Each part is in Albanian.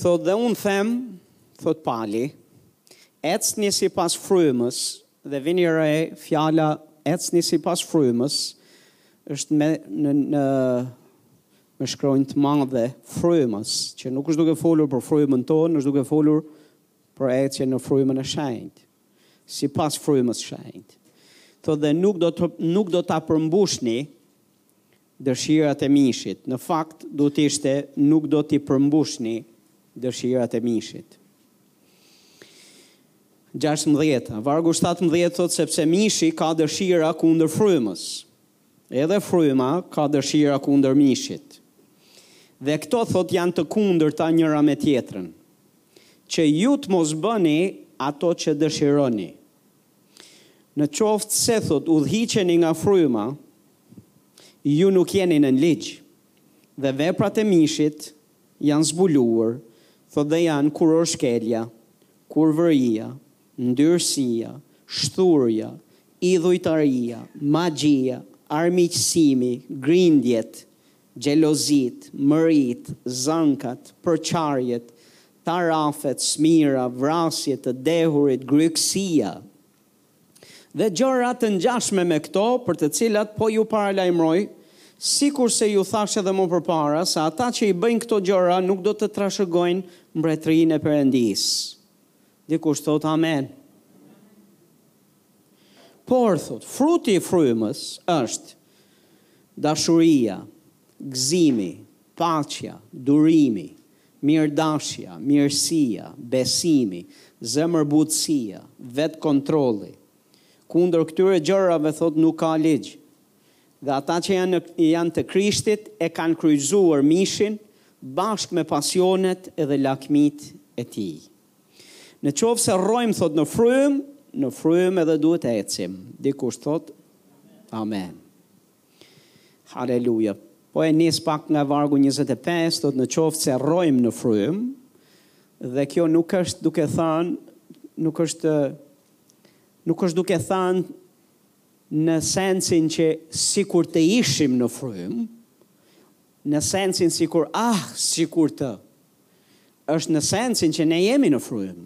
Thotë dhe unë them, thotë Pali, ecni sipas frymës dhe vini re fjala ecni sipas frymës është me në, në me shkronjë të madhe frymës, që nuk është duke folur për frymën tonë, është duke folur për ecje në frymën e shenjtë, sipas frymës shenjtë. Thot dhe nuk do ta, nuk do ta përmbushni Dëshirat e mishit. Në fakt, duhet të ishte nuk do t'i përmbushni dëshirat e mishit. Gjashtëmbëdhjetë. Vargu shtatëmbëdhjetë thotë sepse mishi ka dëshira kundër frymës, edhe fryma ka dëshira kundër mishit. Dhe këto thotë janë të kundërta njëra me tjetrën. Që ju të mos bëni ato që dëshironi. Në qoftë se thotë udhëhiqeni nga fryma, ju nuk jeni nën ligj. Dhe veprat e mishit janë zbuluar, thotë dhe janë kurorëshkelja, kurvëria, ndyrësia, shthurja, idhujtaria, magjia, armiqësimi, grindjet, Xhelozitë, mëritë, zankat, përçarjet, tarafet, smira, vrasjet, të dehurit, grykësia dhe gjëra të ngjashme me këto për të cilat po ju paralajmëroj, sikurse ju thashë edhe më përpara se ata që i bëjnë këto gjëra nuk do të trashëgojnë mbretërinë e Perëndisë. Dikush thotë amen. Por, thotë, fruti i frymës është dashuria, gëzimi, paqja, durimi, mirëdashja, mirësia, besimi, zemërbutësia, vetëkontrolli. Kundër këtyre gjërave, thotë, nuk ka ligj. Dhe ata që janë janë të Krishtit e kanë kryqëzuar mishin bashkë me pasionet dhe lakmitë e tij. Në qoftë se rrojmë thot në frymë, në frymë edhe duhet të ecim. Dikush thot Amen. Haleluja. Po e nis pak nga vargu 25, thot në qoftë se rrojmë në frymë, dhe kjo nuk është duke thanë, nuk është nuk është duke thanë në sensin që sikur të ishim në frymë, Në sensin sikur ah, sikur të. Është në sensin që ne jemi në frymë.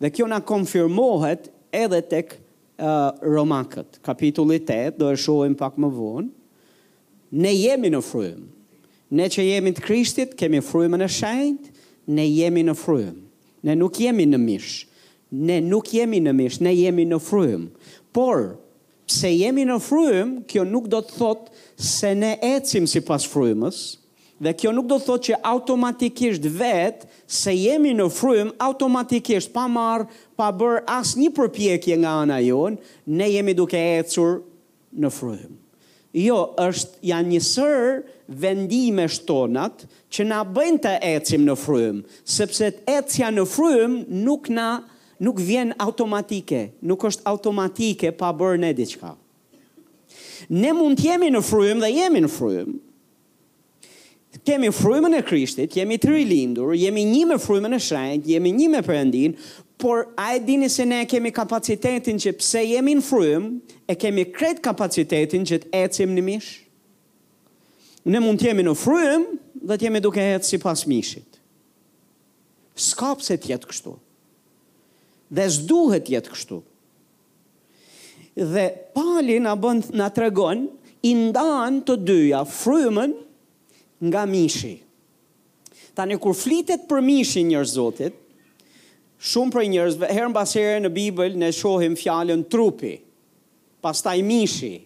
Dhe kjo na konfirmohet edhe tek uh, Romakët, kapitulli 8, do e shohim pak më vonë. Ne jemi në frymë. Ne që jemi të Krishtit, kemi frymën e shenjtë, ne jemi në frymë. Ne nuk jemi në mish. Ne nuk jemi në mish, ne jemi në frymë. Por Pse jemi në frymë, kjo nuk do të thotë se ne ecim sipas frymës, dhe kjo nuk do të thotë që automatikisht vetë se jemi në frymë, automatikisht pa marrë, pa bërë asnjë përpjekje nga ana jonë, ne jemi duke ecur në frymë. Jo, është janë një sërë vendimesh tonat që na bëjnë të ecim në frymë, sepse ecja në frymë nuk na Nuk vjen automatike, nuk është automatike pa bërë ne diçka. Ne mund të jemi në frymë dhe jemi në frymë. Kemi frymën e Krishtit, jemi të rilindur, jemi një me frymën e shenjtë, jemi një me Perëndin, por a e dini se ne kemi kapacitetin që pse jemi në frymë, e kemi krejt kapacitetin që të ecim në mish? Ne mund të jemi në frymë dhe të jemi duke ecë sipas mishit. S'ka pse të jetë kështu. Dhe s'duhet të jetë kështu. Dhe pali na bën na tregon i ndan të dyja frymën nga mishi. Tani kur flitet për mishin njerëz të Zotit, shumë prej njerëzve herë mbas here në Bibël ne shohim fjalën trupi, pastaj mishi,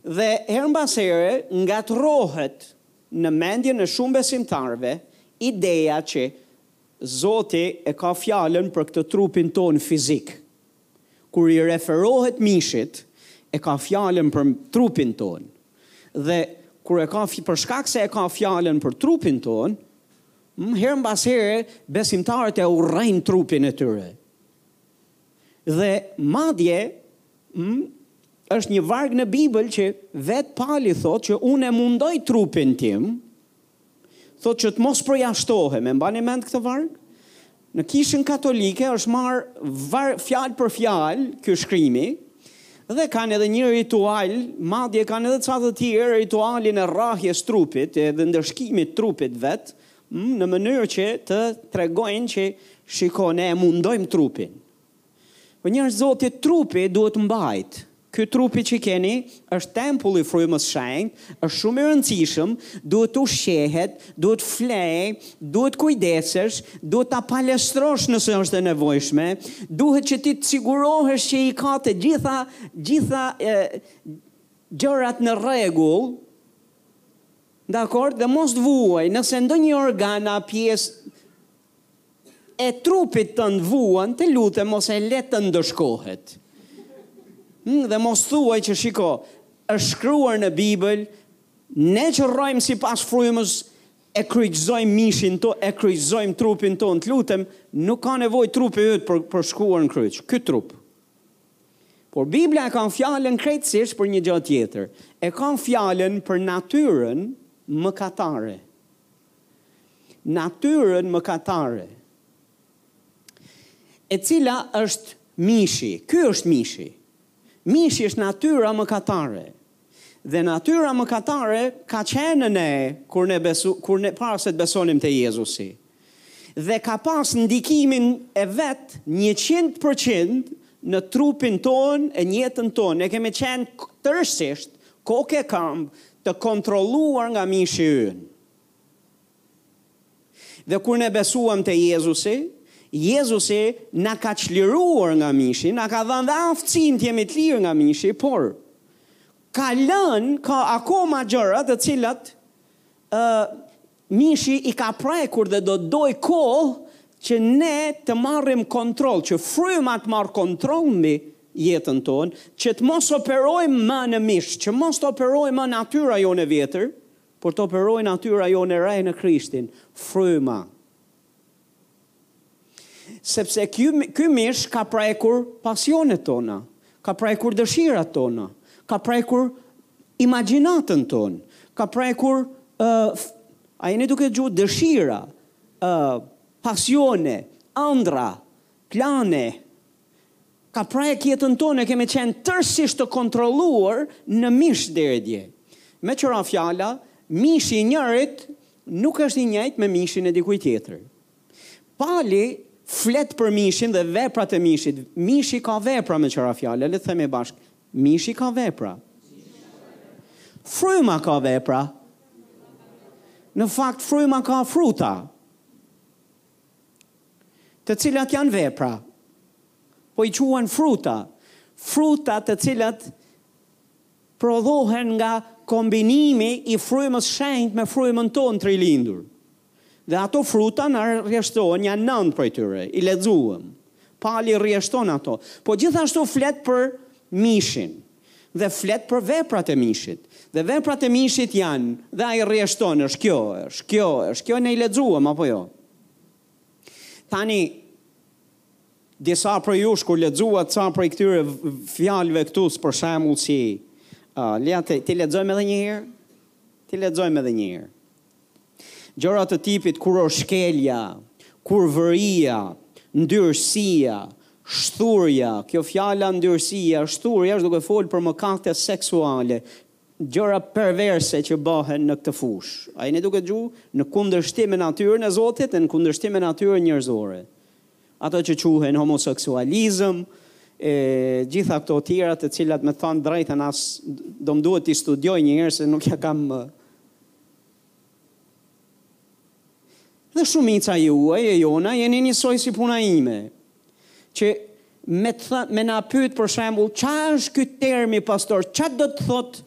Dhe herë mbas here ngatërrohet në mendjen e shumë besimtarëve ideja që Zoti e ka fjalën për këtë trupin tonë fizik. Kur i referohet mishit, e ka fjalën për trupin tonë. Dhe kur e ka për shkak se e ka fjalën për trupin tonë, herë mbas here besimtarët e urrejnë trupin e tyre. Dhe madje ëm është një varg në Bibël që vet Pali thotë që unë e mundoj trupin tim thotë që të mos përjashtohem. E mbani mend këtë varg? Në kishën katolike është marrë fjalë për fjalë ky shkrimi dhe kanë edhe një ritual, madje kanë edhe ca të tjerë ritualin e rrahjes trupit, edhe ndërshkimit trupit vet, në mënyrë që të tregojnë që shiko ne e mundojmë trupin. Po njerëz të Zotit trupi duhet mbajtë. Ky trupi që keni është tempull i frymës shenjtë, është shumë i rëndësishëm, duhet të ushqehet, duhet flej, duhet kujdesesh, duhet ta palestrosh nëse është e nevojshme, duhet që ti të sigurohesh që i ka të gjitha gjitha e, gjërat në rregull, Dakord dhe mos të vuaj, nëse ndonjë organ a pjesë e trupit tënd vuan, të lutem mos e le të ndëshkohet. Hm, dhe mos thuaj që shiko, është shkruar në Bibël, ne që rrojmë sipas frymës e kryqëzojmë mishin tonë, e kryqëzojmë trupin tonë, të lutem, nuk ka nevojë trupi yt për për shkuar në kryq. Ky trup. Por Bibla e ka fjalën krejtësisht për një gjë tjetër. E ka fjalën për natyrën mëkatare. Natyrën mëkatare. E cila është mishi. Ky është mishi. Mishi është natyra mëkatare. Dhe natyra mëkatare ka qenë në ne kur ne besu, kur ne para se të besonim te Jezusi. Dhe ka pas ndikimin e vet njëqind për qind në trupin tonë e në jetën tonë. Ne kemi qenë tërësisht kokë e këmbë të kontrolluar nga mishi ynë. Dhe kur ne besuam te Jezusi, Jezusi na ka çliruar nga mishi, na ka dhënë dhe aftësinë të jemi të lirë nga mishi, por ka lënë ka akoma gjëra të cilat ë mishi i ka prekur dhe do të dojë kohë që ne të marrim kontroll, që fryma të marrë kontroll mbi jetën tonë, që të mos operojmë më në mish, që mos të operojë më natyra jonë e vjetër, Por të operojë natyra jonë e re në Krishtin, fryma. Sepse ky, ky mish ka prekur pasionet tona, ka prekur dëshirat tona, ka prekur imagjinatën tonë, ka prekur, uh, a jeni duke dëgju, dëshira, uh, pasione, andra, plane, Ka prek jetën tonë, ne kemi qenë tërësisht të kontrolluar në mish deri dje. Meqë ra fjala, mishi i njërit nuk është i njëjtë me mishin e dikujt tjetër. Pali flet për mishin dhe veprat e mishit, mishi ka vepra meqë ra fjala, le të themi bashkë, mishi ka vepra. Fryma ka vepra. Në fakt fryma ka fruta. Të cilat janë vepra. Po i quan fruta. Fruta të cilat prodhohen nga kombinimi i frymës shenjtë me frymën tonë të rilindur. Dhe ato fruta na rrjeshtohen, janë nëntë prej tyre, i lexuam. Pali rrjeshton ato. Po gjithashtu flet për mishin. dhe flet për veprat e mishit dhe veprat e mishit janë dhe ai rrjeshton është kjo është kjo është kjo ne i lexuam apo jo tani disa prej jush kur lexuat ca prej këtyre fjalëve këtu për shembull si uh, le të t'i lexojmë edhe një herë t'i lexojmë edhe një herë Gjëra të tipit kurorëshkelja, kurvëria, ndyrësia, shthurja, kjo fjala ndyrësia, shthurja është duke folë për mëkate seksuale, gjëra perverse që bëhen në këtë fushë. A jeni duke dëgju? Në kundërshtim me natyrën e Zotit dhe në kundërshtim me natyrën njerëzore. Ato që quhen homoseksualizëm, e gjithë këto tjera të cilat me të thënë drejtën a do më duhet t'i studioj një herë se nuk ia kam Dhe shumica juaj e jona jeni njësoj si puna ime, që me, thë, me na pyet për shembull, ça është ky termi pastor, ça do të thotë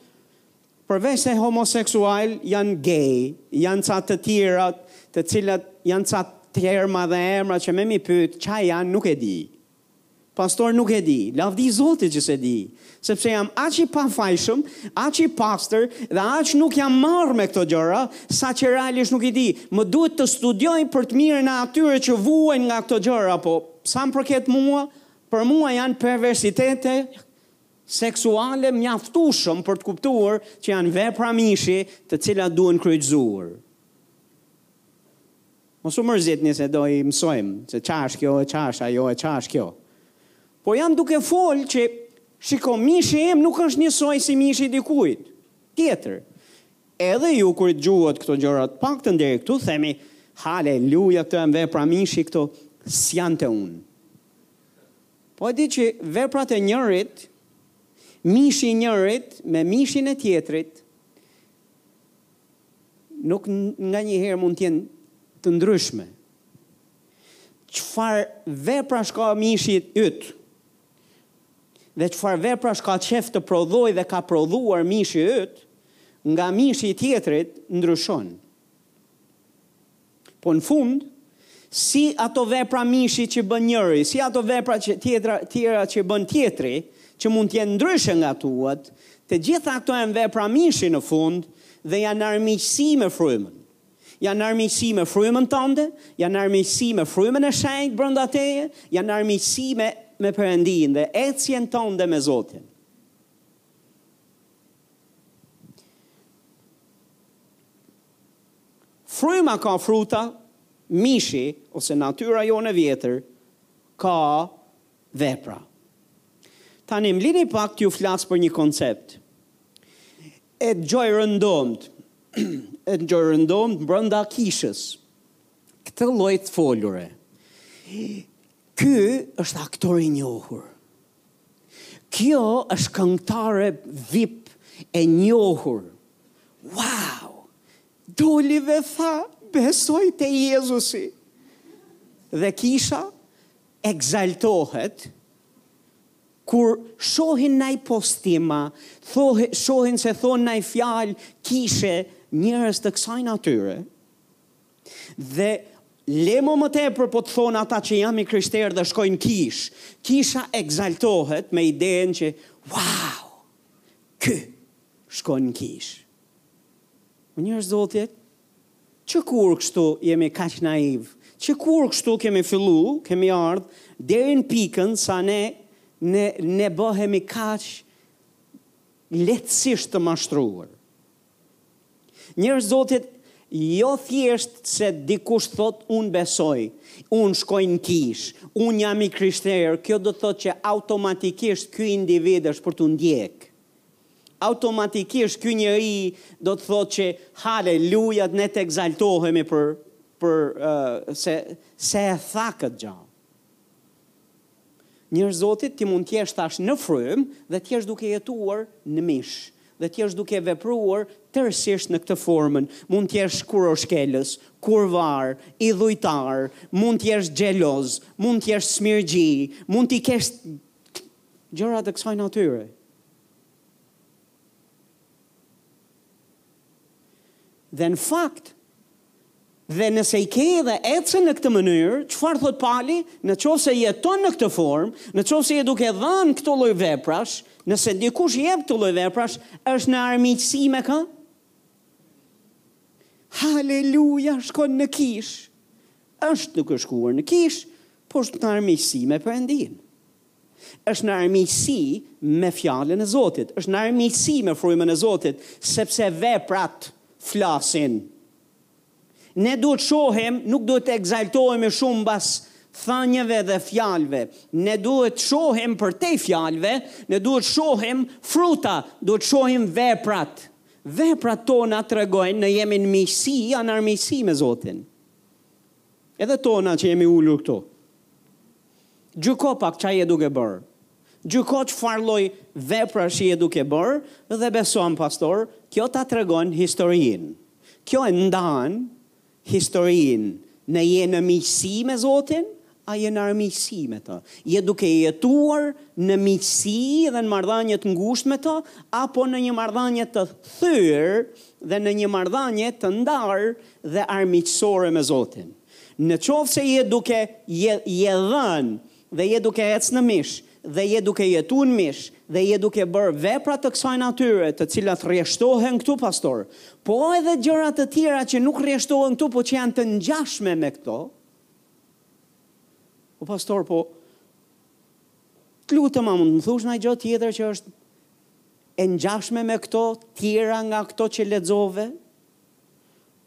përveç se homoseksual janë gay, janë ca të tjera, të cilat janë ca terma dhe emra që me m'i pyet ça janë, nuk e di. Pastor nuk e di, lavdi Zotit që s'e di, sepse jam aq i pafajshëm, aq i pastër dhe aq nuk jam marrë me këto gjëra, saqë realisht nuk i di. Më duhet të studioj për të mirën e atyre që vuajnë nga këto gjëra, po sa më përket mua, për mua janë perversitete seksuale mjaftueshëm për të kuptuar që janë vepra mishi të cilat duhen kryqëzuar. Mos u mërzitni se do i mësojmë se ça është kjo e ça është ajo e ça është kjo. Po jam duke folë që shiko mishi im nuk është njësoj si mishi i dikujt tjetër. Edhe ju kur i dëgjuat këto gjëra të paktën deri këtu themi haleluja këto janë vepra mishi këto s'janë të unë. Po e di që veprat e njërit mishi i njërit me mishin e tjetrit nuk nganjëherë mund të jenë të ndryshme. Çfarë veprash ka mishi yt? Dhe çfarë veprash ka qejf të prodhojë dhe ka prodhuar mishi yt, nga mishi i tjetrit ndryshon. Po në fund, si ato vepra mishi që bën njëri, si ato vepra që tjetra, tjera që bën tjetri, që mund të jenë ndryshe nga tuat, të gjitha këto janë vepra mishi në fund dhe janë armiqësi me frymën. Janë armiqësi me frymën tënde, janë armiqësi me frymën e shenjtë brenda teje, janë armiqësi me me Perëndinë dhe ecjen tënde me Zotin. Fryma ka fruta, mishi ose natyra jonë e vjetër ka vepra. Tani më lini pak t'ju flas për një koncept. E dëgjoj rëndomtë, e dëgjoj rëndomtë brenda kishës. Këtë lloj të folure. Ky është aktor i njohur. Kjo është këngëtare vip e njohur. Wow! Doli dhe tha, besoj te Jezusi. Dhe kisha ekzaltohet kur shohin naj postim a, thohe, shohin se thonë naj fjalë kishe njerëz të kësaj natyre, Dhe lere mo më tepër po të thonë ata që jam i krishterë dhe shkoj në kish. Kisha ekzaltohet me idenë që, wow, ky shkon në kish. O njerëz të Zotit, që kur kështu jemi kaq naiv, që kur kështu kemi fillu, kemi ardhë deri n'pikën sa ne, ne, ne bëhemi kaq lehtësisht të mashtruar. Njerëz të Zotit jo thjesht se dikush thot un besoj, un shkoj në kishë, un jam i krishterë, kjo do të thotë që automatikisht ky individ është për t'u ndjek. Automatikisht ky njeri do të thotë që haleluja, ne të ekzaltohemi për për uh, se se e tha këtë gjë. Njerëz të Zotit ti mund të jesh tash në frymë dhe të jesh duke jetuar në mish dhe të jesh duke vepruar tërësisht në këtë formën, mund të jesh kurorëshkelës, kurvar, idhujtar, mund të jesh xheloz, mund të jesh smirëxhi, mund t'i kesh gjëra të kësaj natyre. Dhe në fakt, dhe nëse i ke dhe ecën në këtë mënyrë, çfarë thotë Pali? Në qoftë se jeton në këtë formë, në qoftë se je duke dhanë këto lloj veprash, nëse dikush jep këto lloj veprash, është në armiqësi me ka? Haleluja, shkon në kish. Është duke shkuar në kish, por është në armiqësi me Perëndinë. Është në armiqësi me Fjalën e Zotit, është në armiqësi me frymën e Zotit, sepse veprat flasin. Ne duhet të shohim, nuk duhet të ekzaltohemi shumë mbas thanieve dhe fjalëve. Ne duhet të shohim përtej fjalëve, ne duhet të shohim fruta, duhet të shohim veprat. Veprat tona tregojnë në jemi në miqësi, a në armiqësi me Zotin. Edhe tona që jemi ulur këtu. Gjyko pak ça je duke bërë. Gjyko çfarë lloj veprash je duke bërë dhe besoam pastor, kjo ta tregon historinë. Kjo e ndan historinë në je në miqësi me Zotin a je në armiqësi me të. Je duke jetuar në miqësi dhe në marrëdhënie të ngushtë me të apo në një marrëdhënie të thyer dhe në një marrëdhënie të ndarë dhe armiqësore me Zotin. Në qoftë se je duke je je dhënë dhe je duke ecë në mish dhe je duke jetu në mish dhe je duke bërë vepra të kësaj natyre të cilat rrjeshtohen këtu pastor po edhe gjëra të tjera që nuk rrjeshtohen këtu po që janë të ngjashme me këto o pastor po të lutëm a mund të më thush ndonjë gjë tjetër që është e ngjashme me këto tjera nga këto që lexove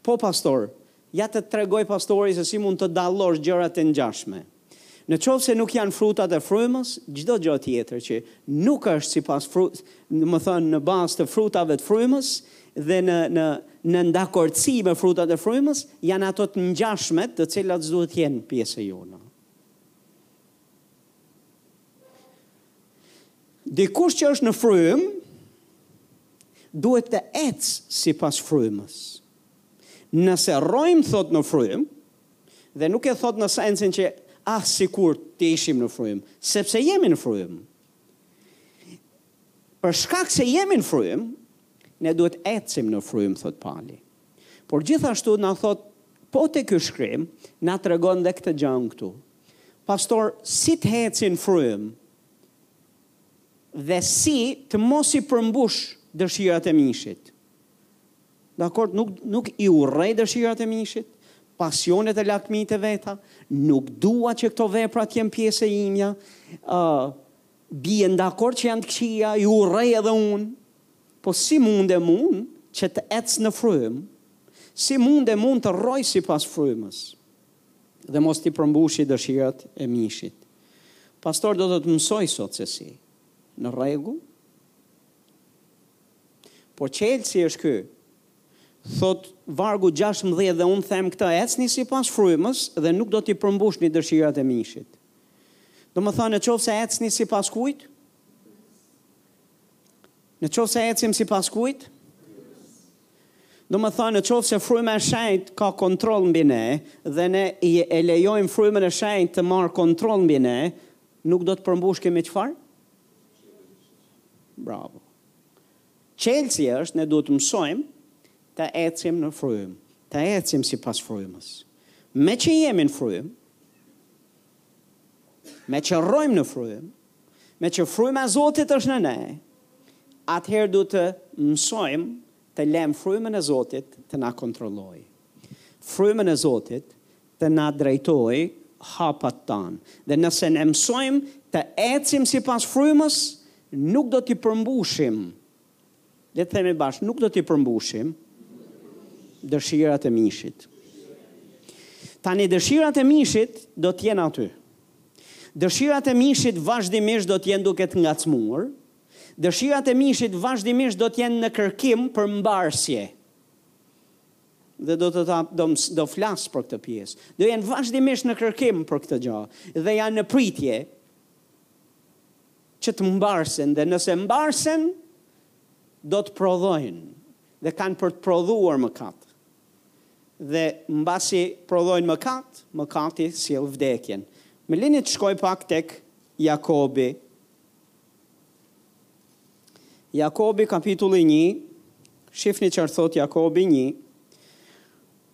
Po pastor, ja të tregoj pastori se si mund të dallosh gjëra të ngjashme. Në qoftë se nuk janë frutat e frymës, çdo gjë tjetër që nuk është sipas fru, domethënë në bazë të frutave të frymës dhe në në në dakordësi me frutat e frymës, janë ato të ngjashmet të cilat s'duhet të jenë pjesë e jona. Dikush që është në frymë duhet të ecë sipas frymës. Nëse rrojmë thot në frymë dhe nuk e thot në sensin që ah sikur të ishim në frymë, sepse jemi në frymë. Për shkak se jemi në frymë, ne duhet ecim në frymë thot Pali. Por gjithashtu na thot po te ky shkrim na tregon dhe këtë gjë këtu. Pastor si të eci në frymë dhe si të mos i përmbush dëshirat e mishit. Dakord, nuk nuk i urrej dëshirat e mishit, pasionet e lakmitë e veta, nuk dua që këto vepra të jenë pjesë e imja, uh, bie në dakord që janë të këqia, i urrej edhe unë, po si mund e mund që të ecë në frymë, si mund e mund të rroj sipas frymës. dhe mos t'i përmbushi dëshirat e mishit. Pastori do të të mësoj sot se si. Në rregull? Po çelësi është ky. Thot vargu 16 dhe unë them këtë, ecni sipas frymës dhe nuk do t'i përmbushni dëshirat e mishit. Domethënë, në qoftë se ecni sipas kujt, Në qoftë se ecim sipas kujt? Domethënë, në qoftë se fryma e shenjtë ka kontroll mbi ne dhe ne e lejojmë frymën e shenjtë të marrë kontroll mbi ne, nuk do të përmbushim më çfarë? Bravo. Çelësi është ne duhet të mësojmë të ecim në frymë, të ecim sipas frymës. Meqë jemi në frymë, meqë rrojmë në frymë, meqë fryma e Zotit është në ne, atëherë duhet të mësojmë të lemë frymën e Zotit të na kontrollojë. Frymën e Zotit të na drejtojë hapat tanë. Dhe nëse ne mësojmë të ecim sipas frymës, nuk do t'i përmbushim Le të themi bashkë, nuk do t'i përmbushim dëshirat e mishit. Tani dëshirat e mishit do të jenë aty. Dëshirat e mishit vazhdimisht do të jenë duke të ngacmuar. Dëshirat e mishit vazhdimisht do të jenë në kërkim për mbarsje. Dhe do të ta do, do flas për këtë pjesë. Do jenë vazhdimisht në kërkim për këtë gjë dhe janë në pritje. që të mbarsen dhe nëse mbarsen do të prodhojnë dhe kanë për të prodhuar mëkat. Dhe mbasi prodhojnë mëkat, mëkati sjell vdekjen. Më lini të shkoj pak tek Jakobi. Jakobi kapitulli 1, shifni çfarë thot Jakobi 1.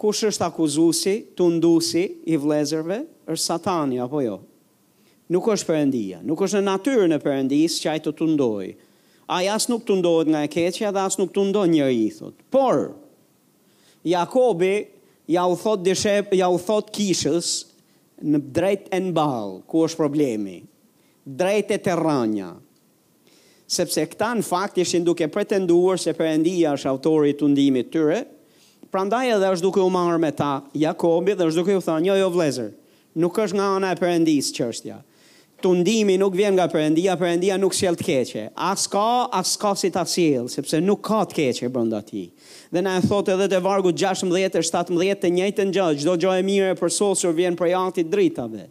Kush është akuzuesi, tunduesi i vëllezërve? Është Satani, apo jo? Nuk është Perëndia. Nuk është në natyrën e Perëndisë që ai të tundojë. Ai as nuk tundohet nga e keqja dhe as nuk tundon njeri, thotë. Por, Jakobi ia u thotë dishep, ia u thotë kishës, drejt e në ballë, ku është problemi. Drejt e te rrënja. sepse këta në fakt ishin duke pretenduar se Perëndia është autori i tundimit të tyre, prandaj edhe është duke u marrë me ta Jakobi dhe është duke ju thënë, jo jo vëllezër, nuk është nga ana e Perëndisë çështja. Tundimi nuk vjen nga Perëndia, Perëndia nuk sjell të keqe. S'ka, as s'ka si ta sjellë, sepse nuk ka të keqe brenda tij. Dhe na e thotë edhe te vargu gjashtëmbëdhjetë e shtatëmbëdhjetë të njëjtën gjë, çdo gjë e mirë e përsosur vjen prej Atit të Dritave.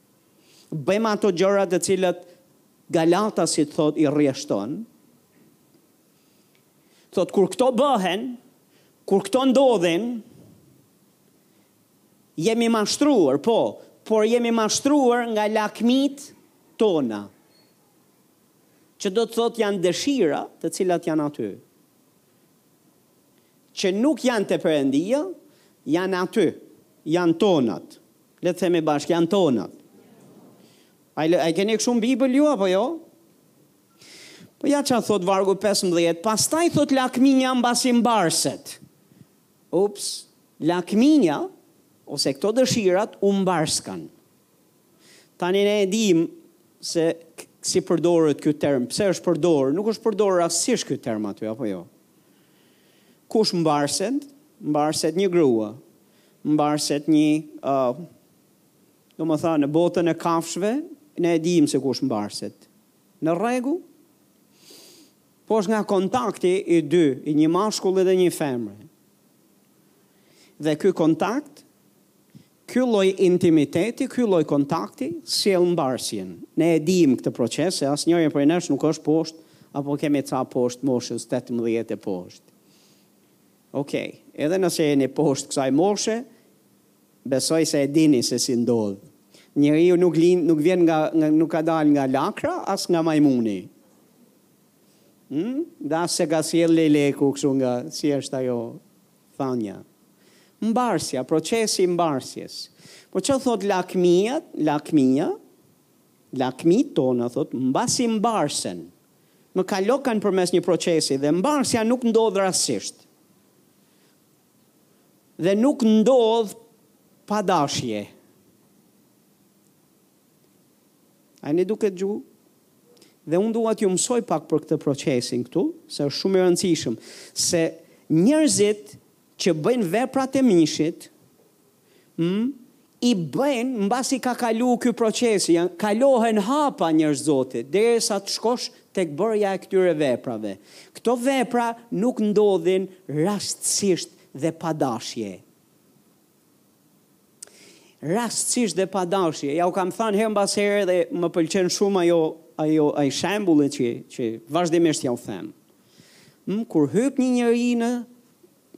bëjmë ato gjëra të cilat Galatasit thotë i rreshton, thotë kur këto bëhen, kur këto ndodhin, jemi mashtruar, po, por jemi mashtruar nga lakmitë tona, që do të thotë janë dëshira të cilat janë aty. që nuk janë te Perëndia, janë aty, janë tonat. Le të themi bashkë, janë tonat. A i, a i keni kështu në Bibël ju, apo jo? Po ja ça thot vargu 15, pastaj thot lakmia mbasi mbarset. Ups, lakmia, ose këto dëshirat, u mbarskan. Tani ne e dimë se si përdoret ky term, pse është përdorur, nuk është përdorur rastësisht ky term aty, apo jo? Kush mbarset? Mbarset një grua, mbarset një, uh, domethënë, në botën e kafshëve, ne e dimë se kush mbarset. Në rregull? Po është nga kontakti i dy, i një mashkulli dhe një femre. Dhe ky kontakt, Ky lloj intimiteti, ky lloj kontakti sjell mbarsjen. Ne e dimë këtë proces se asnjëri prej nesh nuk është poshtë apo kemi ca poshtë moshës tetëmbëdhjetë e poshtë. Okej, edhe nëse jeni poshtë kësaj moshe, besoj se e dini se si ndodh. Njeriu nuk lind, nuk vjen nga, nuk ka dalë nga lakra, as nga majmuni. Ëh? Dhe as s'e ka sjellë lejleku kështu nga, si është ajo, thënia. Mbarsja, procesi i mbarsjes. Po ça thotë lakmia, lakmia, lakmitë tona thotë mbasi mbarsen. Më, kalokan përmes një procesi dhe mbarsja nuk ndodh rastësisht. Dhe nuk ndodh pa dashje. A jeni duke dëgju? Dhe unë dua t'ju mësoj pak për këtë procesin këtu, se është shumë i rëndësishëm, se njerëzit që bëjnë veprat e mishit, mm, i bëjnë mbasi ka kalu ky proces, janë kalohen hapa njerëz të Zotit, derisa të shkosh tek bërja e këtyre veprave. Këto vepra nuk ndodhin rastësisht dhe pa dashje. Rastësisht dhe pa dashje, ja u kam thënë herë mbas here dhe më pëlqen shumë ajo ajo ai shembulli që që vazhdimisht ja u them. Mm, kur hyp një njeri në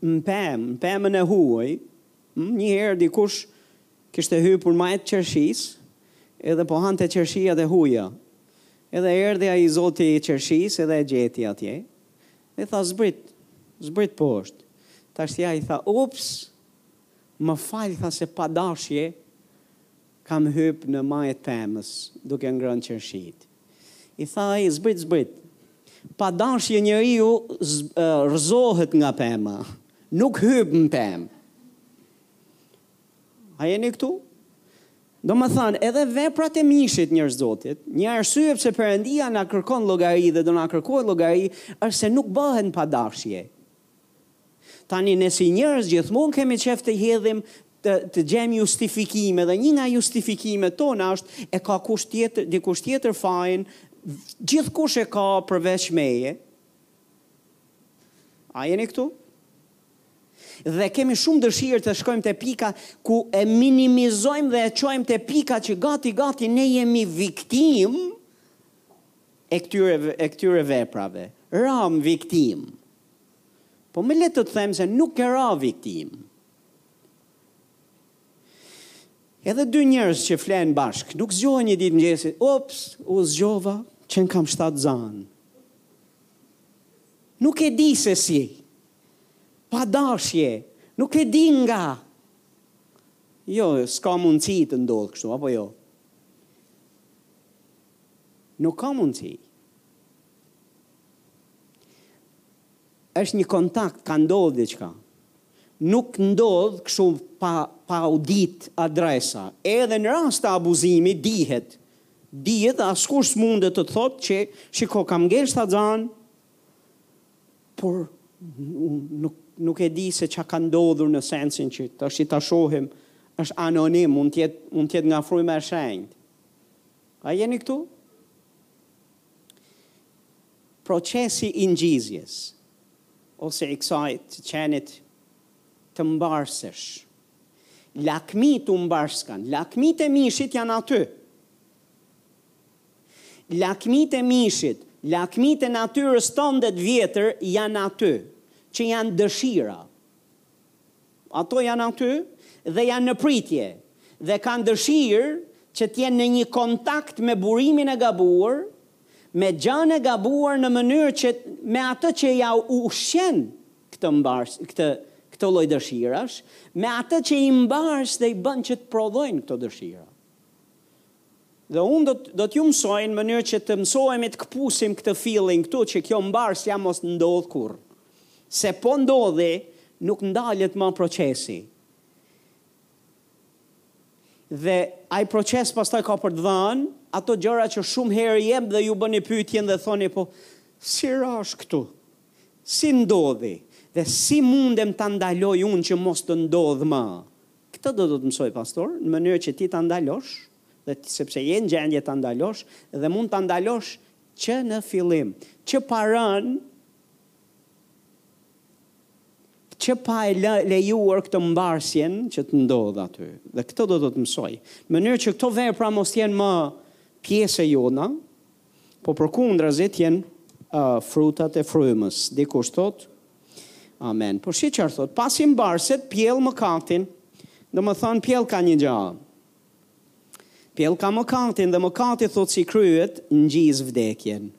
në pemë, në pemën e huaj, mm, një herë dikush kishte hypur majë të qershisë, edhe po hante qershia të huja. Edhe erdhi ai zoti i qershisë edhe e gjeti atje. Dhe tha zbrit, zbrit poshtë. Tash ai tha, ups, Më fal tha se pa dashje kam hyp në majë të pemës, duke ngrënë qershitë. I tha ai, zbrit zbrit. Pa dashje njeriu rrëzohet nga pema, nuk hyp në pemë. A jeni këtu? Domethënë, edhe veprat e mishit njerëz të Zotit, një arsye pse Perëndia na kërkon llogari dhe do na kërkojë llogari është se nuk bëhen pa dashje. Tani ne si njerëz gjithmonë kemi qef të hedhim të të gjejmë justifikime dhe një nga justifikimet tona është e ka kush tjetër dikush tjetër fajin gjithkush e ka përveç meje. A jeni këtu? Dhe kemi shumë dëshirë të shkojmë te pika ku e minimizojmë dhe e çojmë te pika që gati gati ne jemi viktimë e këtyre e këtyre veprave. Ram viktimë. Po më le të të them se nuk je ra viktimë. Edhe dy njerëz që flenë bashkë, nuk zgjohen një ditë mëngjesi, ups, u zgjova, qenkam shtatzanë. Nuk e di se si, pa dashje, nuk e di nga. Jo, s'ka mundësi të ndodhë kështu, apo jo? Nuk ka mundësi. Është një kontakt, ka ndodhë diçka. Nuk ndodhë kështu pa, pa u ditë adresa. Edhe në rast të abuzimi, dihet. Dihet dhe askush s'mundet të të thotë që, shiko, kam ngel shtatzanë, por unë nuk, nuk e di se ça ka ndodhur në sensin që tashi ta shohim, është anonim, mund të jetë, mund të jetë nga fryma e shenjtë. A jeni këtu? Procesi i ngjizjes ose i kësaj të qenit të mbarsesh. Lakmitë u mbarskan. Lakmitë e mishit janë aty. Lakmitë e mishit, lakmitë e natyrës tënde të vjetër janë aty, që janë dëshira. Ato janë aty dhe janë në pritje dhe kanë dëshirë që të jenë në një kontakt me burimin e gabuar, me gjanë e gabuar në mënyrë që me atë që ia ushqen këtë, këtë, këtë lloj dëshirash, me atë që i mbars dhe i bën që të prodhojnë këto dëshira. Dhe unë do do t'ju mësoj në mënyrë që të mësohemi të këpusim këtë fillim këtu që kjo mbarsja mos të ndodhë kurrë. Se po ndodhi, nuk ndalet ma procesi. Dhe ai proces pastaj ka për të dhanë ato gjëra që shumë herë jep dhe ju bëni pyetjen dhe thoni po si rash këtu? Si ndodhi? Dhe si mundem ta ndaloj unë që mos të ndodhë më? Këtë do të të mësojë pastori, në mënyrë që ti ta ndalosh, dhe sepse je në gjendje ta ndalosh dhe mund ta ndalosh që në fillim, që pa rënë që pa e lejuar këtë mbarsjen që të ndodhë aty. Dhe këtë do të të mësoj. Në mënyrë që këto vepra mos të jenë më pjesë e jona, Po përkundrazi të jenë frutat e frymës. Dikush thotë, Amen. Po shih çar thotë, pasi mbarset pjell mëkatin, domethanë pjellka një gja. Pjellka mëkatin dhe mëkati thotë si kryet, ngjiz vdekjen.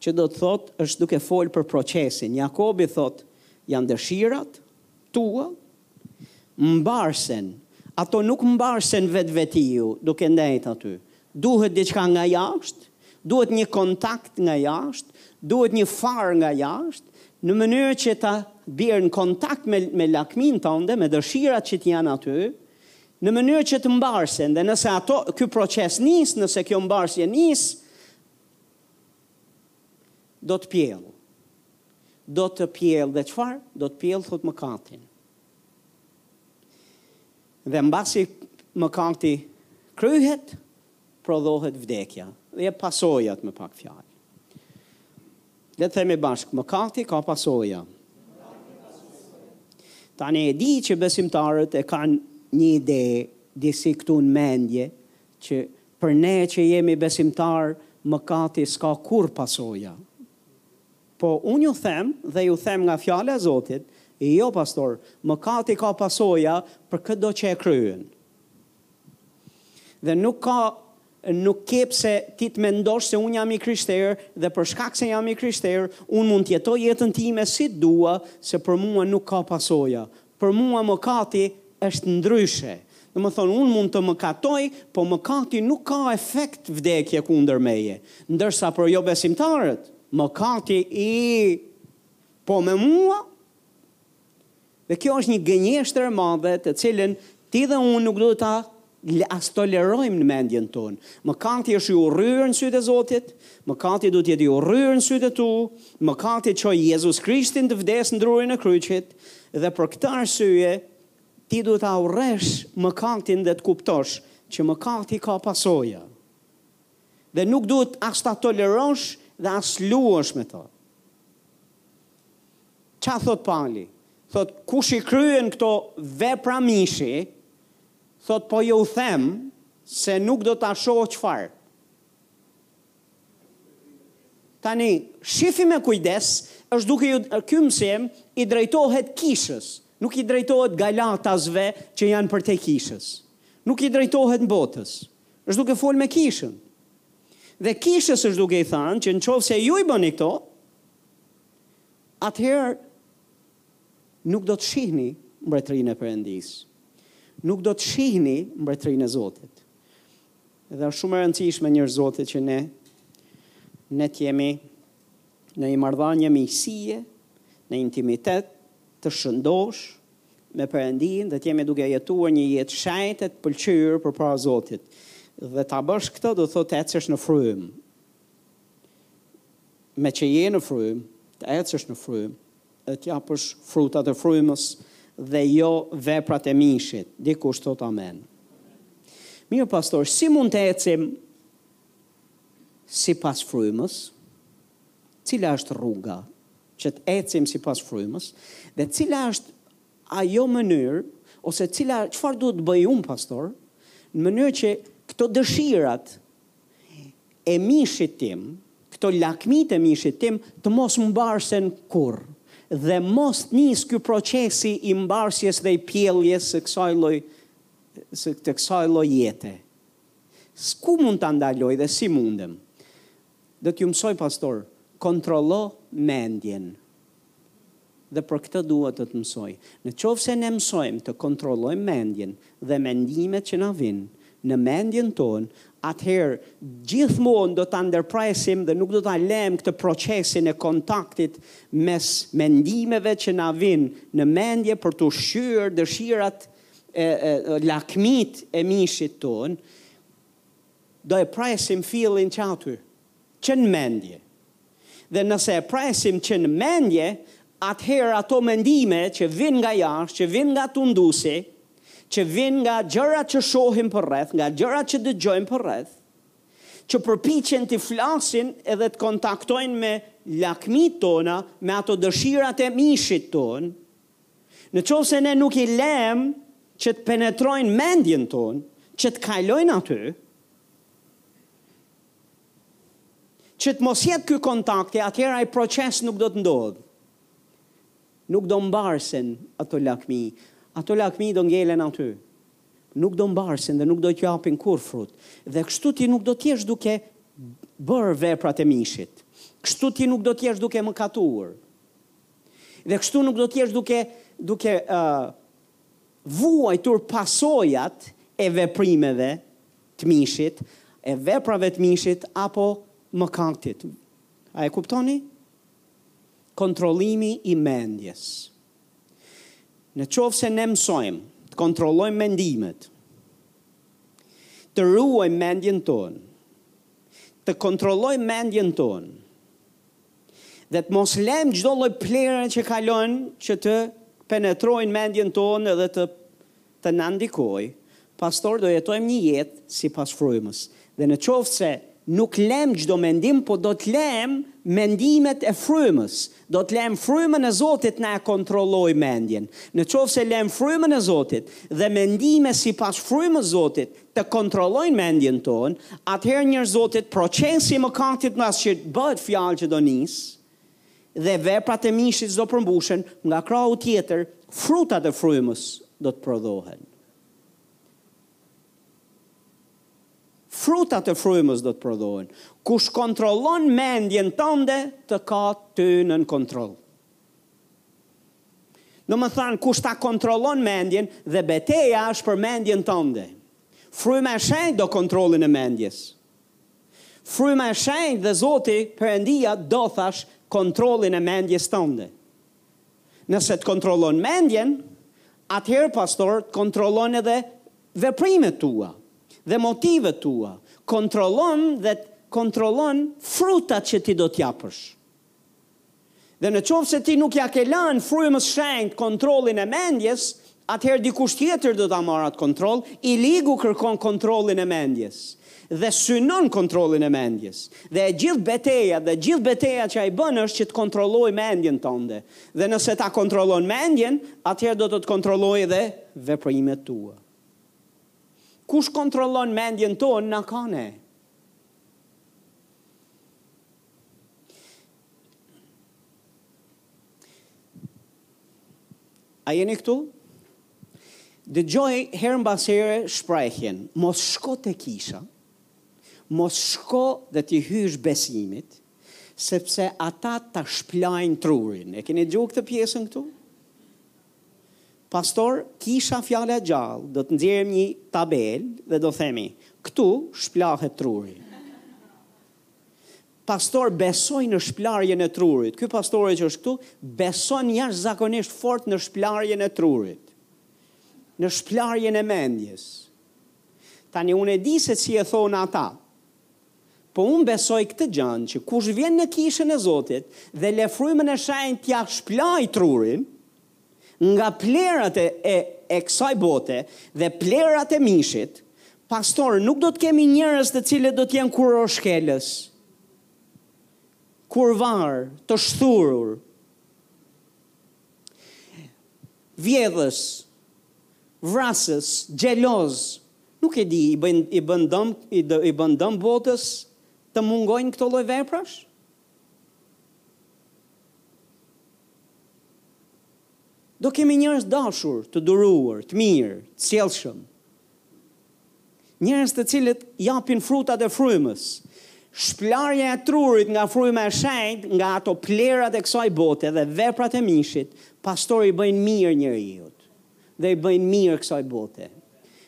Që do të thotë, është duke fol për procesin. Jakobi thotë, janë dëshirat tua, Mbarsen. Ato nuk mbarsen vetvetiu, duke ndejtë aty. Duhet diçka nga jashtë, duhet një kontakt nga jashtë, duhet një farë nga jashtë, në mënyrë që ta bjerë në kontakt me, me lakminë tënde, me dëshirat që të janë aty, në mënyrë që të mbarsen, dhe nëse ato, ky proces nis, nëse kjo mbarsje nis, Do të pjellë. Do të pjellë dhe çfarë? Do të pjellë thotë mëkatin. Dhe mbasi mëkati kryhet, prodhohet vdekja dhe pasojat me pak fjalë. Le të themi bashkë, mëkati ka pasoja. Tani e di që besimtarët e kanë një ide disi këtu në mendje Që për ne që jemi besimtarë mëkati s'ka kurrë pasoja. Po unë ju them dhe ju them nga fjala e Zotit, jo pastor, mëkati ka pasoja për këdo që e kryen. Dhe nuk ka nuk ke pse ti të mendosh se unë jam i krishterë dhe për shkak se jam i krishterë, unë mund të jetoj jetën time si dua, se për mua nuk ka pasoja. Për mua mëkati është ndryshe. Domethënë unë mund të mëkatoj, po mëkati nuk ka efekt vdekje kundër meje. Ndërsa për jobesimtarët, mëkati i po me mua? Dhe kjo është një gënjeshtër e madhe të cilën ti dhe unë nuk duhet ta as tolerojmë në mendjen tonë. Mëkati është i urryer në sytë e Zotit, mëkati duhet të jetë i urryer në sytë e tu, mëkati çoi Jezus Krishtin të vdesë në drurin e kryqit, dhe për këtë arsye ti duhet ta urresh mëkatin dhe të kuptosh që mëkati ka pasoja. Dhe nuk duhet as ta tolerosh dhe as luash me to. Ça thot Pali? Thot, kush i kryen këto vepra mishi, Thotë po ju them se nuk do ta shoh çfarë. Tani, shifi me kujdes, është duke ju, ky mësim i drejtohet kishës, nuk i drejtohet galatasve që janë përtej kishës. Nuk i drejtohet botës. Është duke folë me kishën. Dhe kishës është duke i thënë që në qoftë se ju i bëni këto, atëherë Nuk do të shihni mbretërinë e Perëndisë. Nuk do të shihni mbretërinë e Zotit. Dhe është shumë e rëndësishme njerëz të Zotit që ne, ne të jemi në një marrëdhënie miqësie, në intimitet të shëndoshë me Perëndinë dhe të jemi duke jetuar një jetë të shenjtë të pëlqyer përpara Zotit. Dhe ta bësh këtë do të thotë të ecësh në frymë. Meqë je në frymë, të ecësh në frymë. të japësh frutat e frymës dhe jo veprat e mishit. Dikush thotë amen. Mirë pastor, si mund të ecim sipas frymës? Cila është rruga që të ecim sipas frymës? Dhe cila është ajo mënyrë, ose cila, çfarë duhet të bëj unë pastor, në mënyrë që këto dëshirat e mishit tim, këto lakmitë e mishit tim të mos mbarsen kurrë dhe mos të nisë ky procesi i mbarsjes dhe i pjelljes së kësaj lloj, së të kësaj lloj jete. Ku mund ta ndaloj dhe si mundem? Do t'ju mësoj pastor, kontrollo mendjen. Dhe për këtë dua t'ju mësoj. Në qoftë se ne mësojmë të kontrollojmë mendjen dhe mendimet që na vijnë në mendjen tonë, atëherë gjithmonë do ta ndërpresim dhe nuk do ta lëmë këtë procesin e kontaktit mes mendimeve që na vijnë në mendje për të ushqyer dëshirat e lakmitë e mishit tonë, Do e presim fillin që aty, që në mendje. Dhe nëse e presim që në mendje, atëherë ato mendime që vijnë nga jashtë, që vijnë nga tunduesi, që vijnë nga gjërat që shohim përreth, nga gjërat që dëgjojmë përreth, që përpiqen të flasin edhe të kontaktojnë me lakmitë tona, me ato dëshirat e mishit tonë, Në qoftë se ne nuk i lëmë që të penetrojnë mendjen tonë, që të kalojnë aty, që të mos jetë ky kontakti, atëherë ai proces nuk do të ndodhë. Nuk do mbarsen ato lakmi, ato lakmi do ngelen aty. Nuk do mbarsen dhe nuk do të japin kurrë frut. Dhe kështu ti nuk do të jesh duke bërë veprat e mishit. Kështu ti nuk do të jesh duke mëkatuar. Dhe kështu nuk do të jesh duke duke ë uh, vuajtur pasojat e veprimeve të mishit, e veprave të mishit apo mëkatit. A e kuptoni? Kontrollimi i mendjes. Në qoftë se ne mësojmë, të kontrollojmë mendimet, të ruajmë mendjen tonë, të kontrollojmë mendjen tonë, Dhe të mos lëmë çdo lloj plehre që kalon që të penetrojë mendjen tonë dhe të të na ndikojë, pastor do jetojmë një jetë sipas frymës. Dhe në qoftë se nuk lëmë çdo mendim, po do të lëmë mendimet e frymës. Do të lëmë frymën e Zotit të na e kontrollojë mendjen. Në qoftë se lëmë frymën e Zotit dhe mendime sipas frymës Zotit të kontrollojnë mendjen tonë, atëherë njerëz të Zotit procesi i mëkatit për të cilin bëhet fjalë që do nisë dhe veprat e mishit s'do përmbushen, nga krahu tjetër frutat e frymës do të prodhohen. Frutat e frymës do të prodhohen. Kush kontrollon mendjen tënde, të ka ty nën kontroll. Domethënë, kush ta kontrollon mendjen dhe beteja është për mendjen tënde. Fryma e Shenjtë do kontrollin e mendjes. Fryma e Shenjtë dhe Zoti, Perëndia, do thash kontrollin e mendjes tënde. Nëse të kontrollon mendjen, atëherë pastor të kontrollon edhe veprimet tua dhe motivet tua, kontrollon dhe të kontrollon frutat që ti do të japësh. Dhe në qoftë se ti nuk ia ke lënë frymës së shenjtë kontrollin e mendjes, atëherë dikush tjetër do ta marrë atë kontroll, i ligu kërkon kontrollin e mendjes dhe synon kontrollin e mendjes. Dhe e gjithë beteja dhe gjithë beteja që ai bën është që të kontrollojë mendjen tënde. Dhe nëse ta kontrollon mendjen, atëherë do të të kontrollojë edhe veprimet tua. Kush kontrollon mendjen tonë na ka ne. A jeni këtu? Dëgjoj herë mbas here shprehjen, mos shko te kisha, mos shko dhe t'i hysh besimit, sepse ata ta shplajnë trurin. E keni dëgjuar këtë pjesën këtu? Pastor, kisha Fjala e Gjallë, do të nxjerrim një tabel dhe do themi, këtu shplahet truri. Pastor besoj në shplarjen e trurit. Ky pastore që është këtu beson jashtëzakonisht fort në shplarjen e trurit. Në shplarjen e mendjes. Tani unë e di se si e thonë ata. Po unë besoj këtë gjënë që kush vjen në kishën e Zotit dhe le frymën e shenjtë t'ja shplaj trurin, nga plehrat e e e kësaj bote dhe plehrat e mishit, pastor, nuk do të kemi njerëz të cilët do të jenë kurorëshkelës, kurvar, të shthurur, vjedhës, vrasës, xheloz, nuk e di, i bën i bën dëm, i, dë, i bën dëm botës të mungojnë këto lloj veprash? Do kemi njerëz të dashur, të duruar, të mirë, të sjellshëm. Njerëz të cilët japin frutat e frymës. Shplarja e trurit nga fryma e shenjtë, nga ato plehrat e kësaj bote dhe veprat e mishit, pastor i bëjnë mirë njeriut dhe i bëjnë mirë kësaj bote.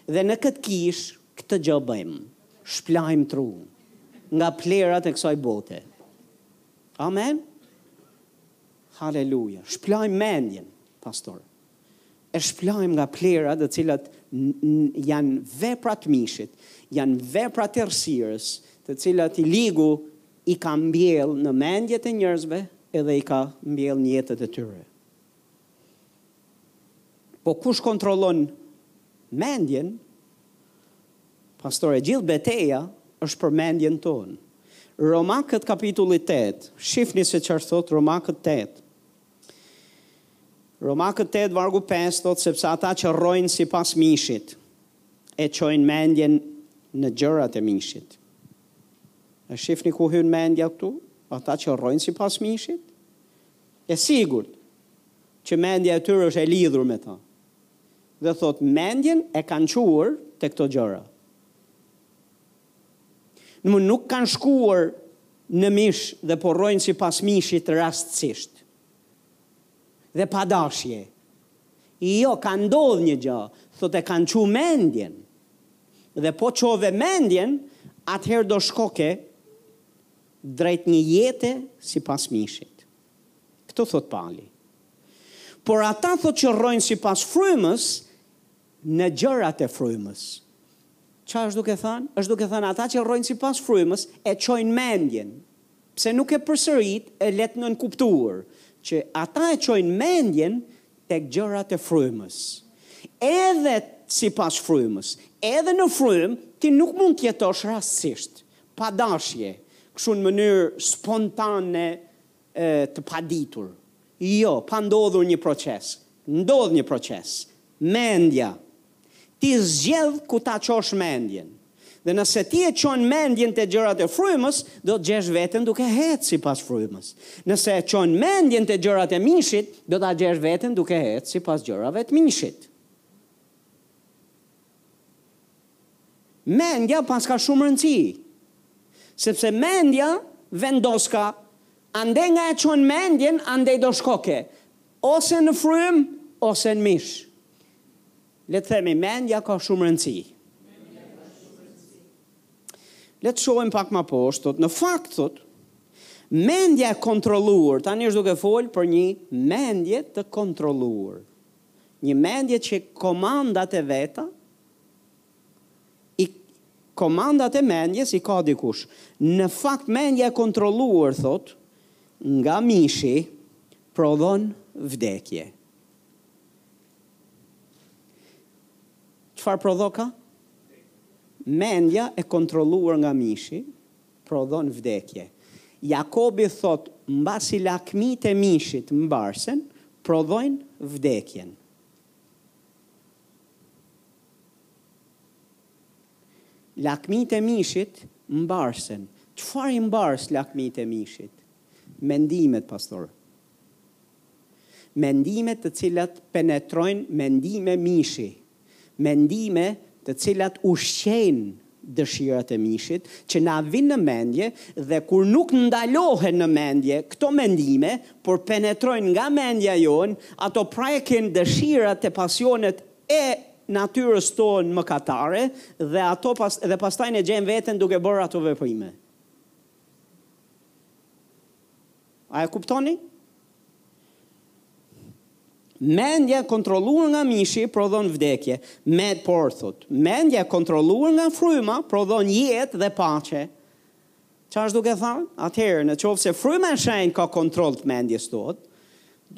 Dhe në këtë kish këtë gjë bëjmë. Shplajmë trunë nga plehrat e kësaj bote. Amen. Haleluja. Shplajmë mendjen, pastor. E shplajmë nga plehrat të cilat janë veprat e mishit, janë veprat e errësirës, të cilat i ligu i ka mbjell në mendjet e njerëzve edhe i ka mbjell në jetët e tyre. Po kush kontrollon mendjen, Pastor, e gjithë beteja është për mendjen tonë. Romakët kapitulli tetë, shifni se çfarë thotë Romakët tetë. Romakët tetë vargu pesë thotë sepse ata që rrojnë sipas mishit e çojnë mendjen në gjërat e mishit. E shifni ku hyn mendja këtu? Ata që rrojnë sipas mishit? E sigurt që mendja e tyre është e lidhur me ta. Dhe thotë mendjen e kanë çuar te këto gjëra. Domthon nuk kanë shkuar në mish dhe po rrojnë sipas mishit rastësisht. Dhe pa dashje. Jo, ka ndodh një gjë, thotë e kanë çu mendjen. Dhe po çove mendjen, atëherë do shkoke drejt një jete sipas mishit. Këto thotë Pali. Por ata thotë që rrojnë sipas frymës në gjërat e frymës. Ça është duke thanë? Është duke thënë ata që rrojnë sipas frymës e çojnë mendjen. Pse nuk e përsërit e le të nënkuptuar që ata e çojnë mendjen tek gjërat e frymës. Edhe sipas frymës, edhe në frymë ti nuk mund të jetosh rastësisht, pa dashje, kështu në mënyrë spontane E, të paditur. Jo, pa ndodhur një proces. Ndodh një proces. Mendja. Ti zgjedh ku ta çosh mendjen. Dhe nëse ti e çon mendjen te gjërat e frymës, do të gjesh veten duke ecë sipas frymës. Nëse e çon mendjen te gjërat e mishit, do ta gjesh veten duke ecë sipas gjërave të mishit. Mendja paska shumë rëndësi, sepse mendja vendoska andej nga e çon mendjen andej do shkoke ose në frymë ose në mish. Le të themi mendja ka shumë rëndësi. Le të shohim pak më poshtë, thotë në fakt thotë mendja e kontrolluar, tani është duke fol për një mendje të kontrolluar. Një mendje që komandat e veta i komandat e mendjes i ka dikush. Në fakt mendja e kontrolluar thotë nga mishi prodhon vdekje. Çfarë prodhoka? Mendja e kontrolluar nga mishi prodhon vdekje. Jakobi thotë, mbasi lakmitë e mishit mbarsen, prodhojnë vdekjen. Lakmitë e mishit mbarsen. Çfarë i mbars lakmitë e mishit? Mendimet, pastor. Mendime të cilat penetrojnë mendime mishi, mendime të cilat ushqejnë dëshirat e mishit që na vijnë në mendje dhe kur nuk ndalohen në mendje këto mendime, por penetrojnë nga mendja jonë, ato prekin dëshirat e pasionet e natyrës tonë mëkatare dhe ato dhe pastaj ne gjejmë veten duke bërë ato veprime. A e kuptoni? Mendja e kontrolluar nga mishi prodhon vdekje, med por thotë, mendja e kontrolluar nga fryma prodhon jetë dhe paqe. Çfarë është duke thënë? Atëherë, në qoftë se fryma e shenjtë ka kontroll të mendjes thotë,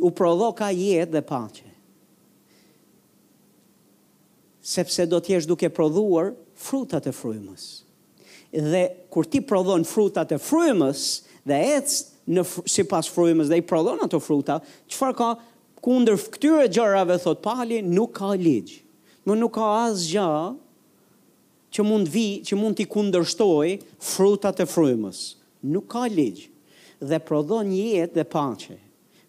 u prodhoka jetë dhe paqe. Sepse do të jesh duke prodhuar frutat e frymës. Dhe kur ti prodhon frutat e frymës dhe ec në sipas frymës dhe i prodhon ato fruta, çfarë ka kundër këtyre gjërave thotë Pali, nuk ka ligj. Më nuk ka asgjë që mund vi, që mund t'i kundërshtojë frutat e frymës. Nuk ka ligj dhe prodhon jetë dhe paqe.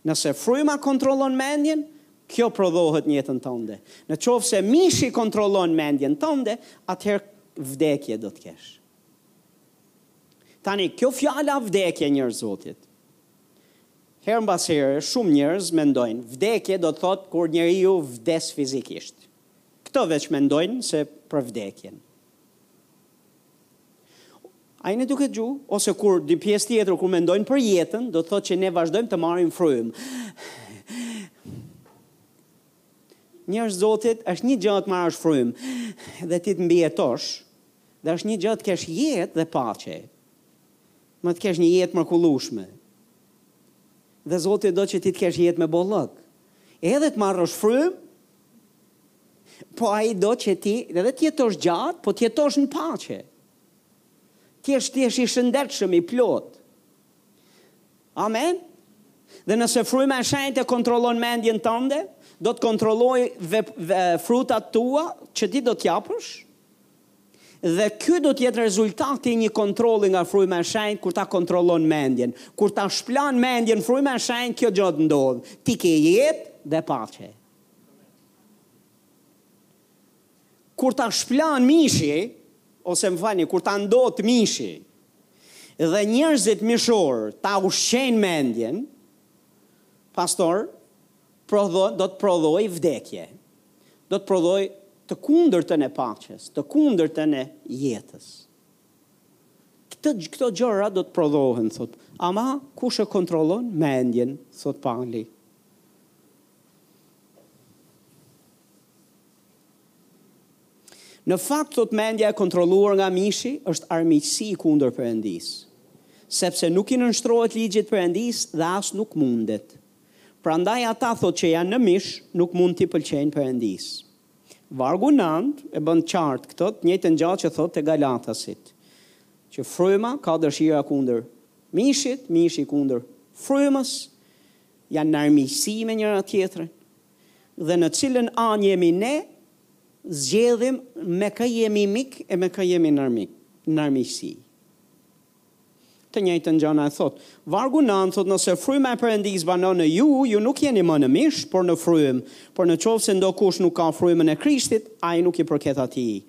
Nëse fryma kontrollon mendjen, kjo prodhohet në jetën tënde. Në qoftë se mishi kontrollon mendjen tënde, atëherë vdekje do të kesh. Tani, kjo fjala vdekje njerëz të Zotit, herë mbas here, shumë njerëz mendojnë, vdekje do të thotë kur njeriu vdes fizikisht. Këto veç mendojnë se për vdekjen. Ai e ne duket gjithë, ose kurdi pjesë tjetër kur mendojnë për jetën, do të thotë që ne vazhdojmë të marrim frymë. Njerëz të Zotit, është një gjë të marrësh frymë dhe ti të mbijetosh, dhe është një gjë të kesh jetë dhe paqe. Me të kesh një jetë të mrekullueshme. Dhe Zoti do që ti të kesh jetë me bollëk. Edhe të marrësh frymë, Po ai do që ti edhe të jetosh gjatë, po të jetosh në paqe. Të jesh të jesh i shëndetshëm i plot. Amen. Dhe nëse fryma e shenjtë e kontrollon mendjen tënde, do të kontrollojë frutat tua që ti do të japësh. Dhe ky do të jetë rezultati i një kontrolli nga fryma e shenjtë kur ta kontrollon mendjen. Kur ta shpëlan mendjen fryma e shenjtë, kjo gjë do të ndodhë. Ti ke jetë dhe paqe. Kur ta shpëlan mishi, ose më falni, kur ta ndot mishi, dhe njerëzit mishorë ta ushqejnë mendjen, pastaj, prodho, do të prodhojë vdekje. Do të prodhojë të kundërtën e paqes, të kundërtën e jetës. Këtë, këto gjëra do të prodhohen, thot. Ama, kush e kontrollon mendjen, thot Pali. Në fakt, thotë mendja e kontrolluar nga mishi është armiqësi kundër Perëndisë, sepse nuk i nënshtrohet ligjit të Perëndisë dhe as nuk mundet. Prandaj ata thotë që janë në mish nuk mund t'i pëlqejnë Perëndisë. Vargu nëntë e bën të qartë këtë, të njëjtën gjë që thotë te Galatasit, që fryma ka dëshira kundër mishit, mishi kundër frymës, janë në armiqësi me njëra tjetrën dhe në cilën anë jemi ne, zgjedhim me kë jemi mik e me kë jemi në armik, në armiqësi. Të njëjtën gjë na thot, vargu 9 thot nëse fryma e Perëndisë banon në ju, ju nuk jeni më në mish, por në frymë. Por në qoftë se ndokush nuk ka frymën e Krishtit, ai nuk i përket atij.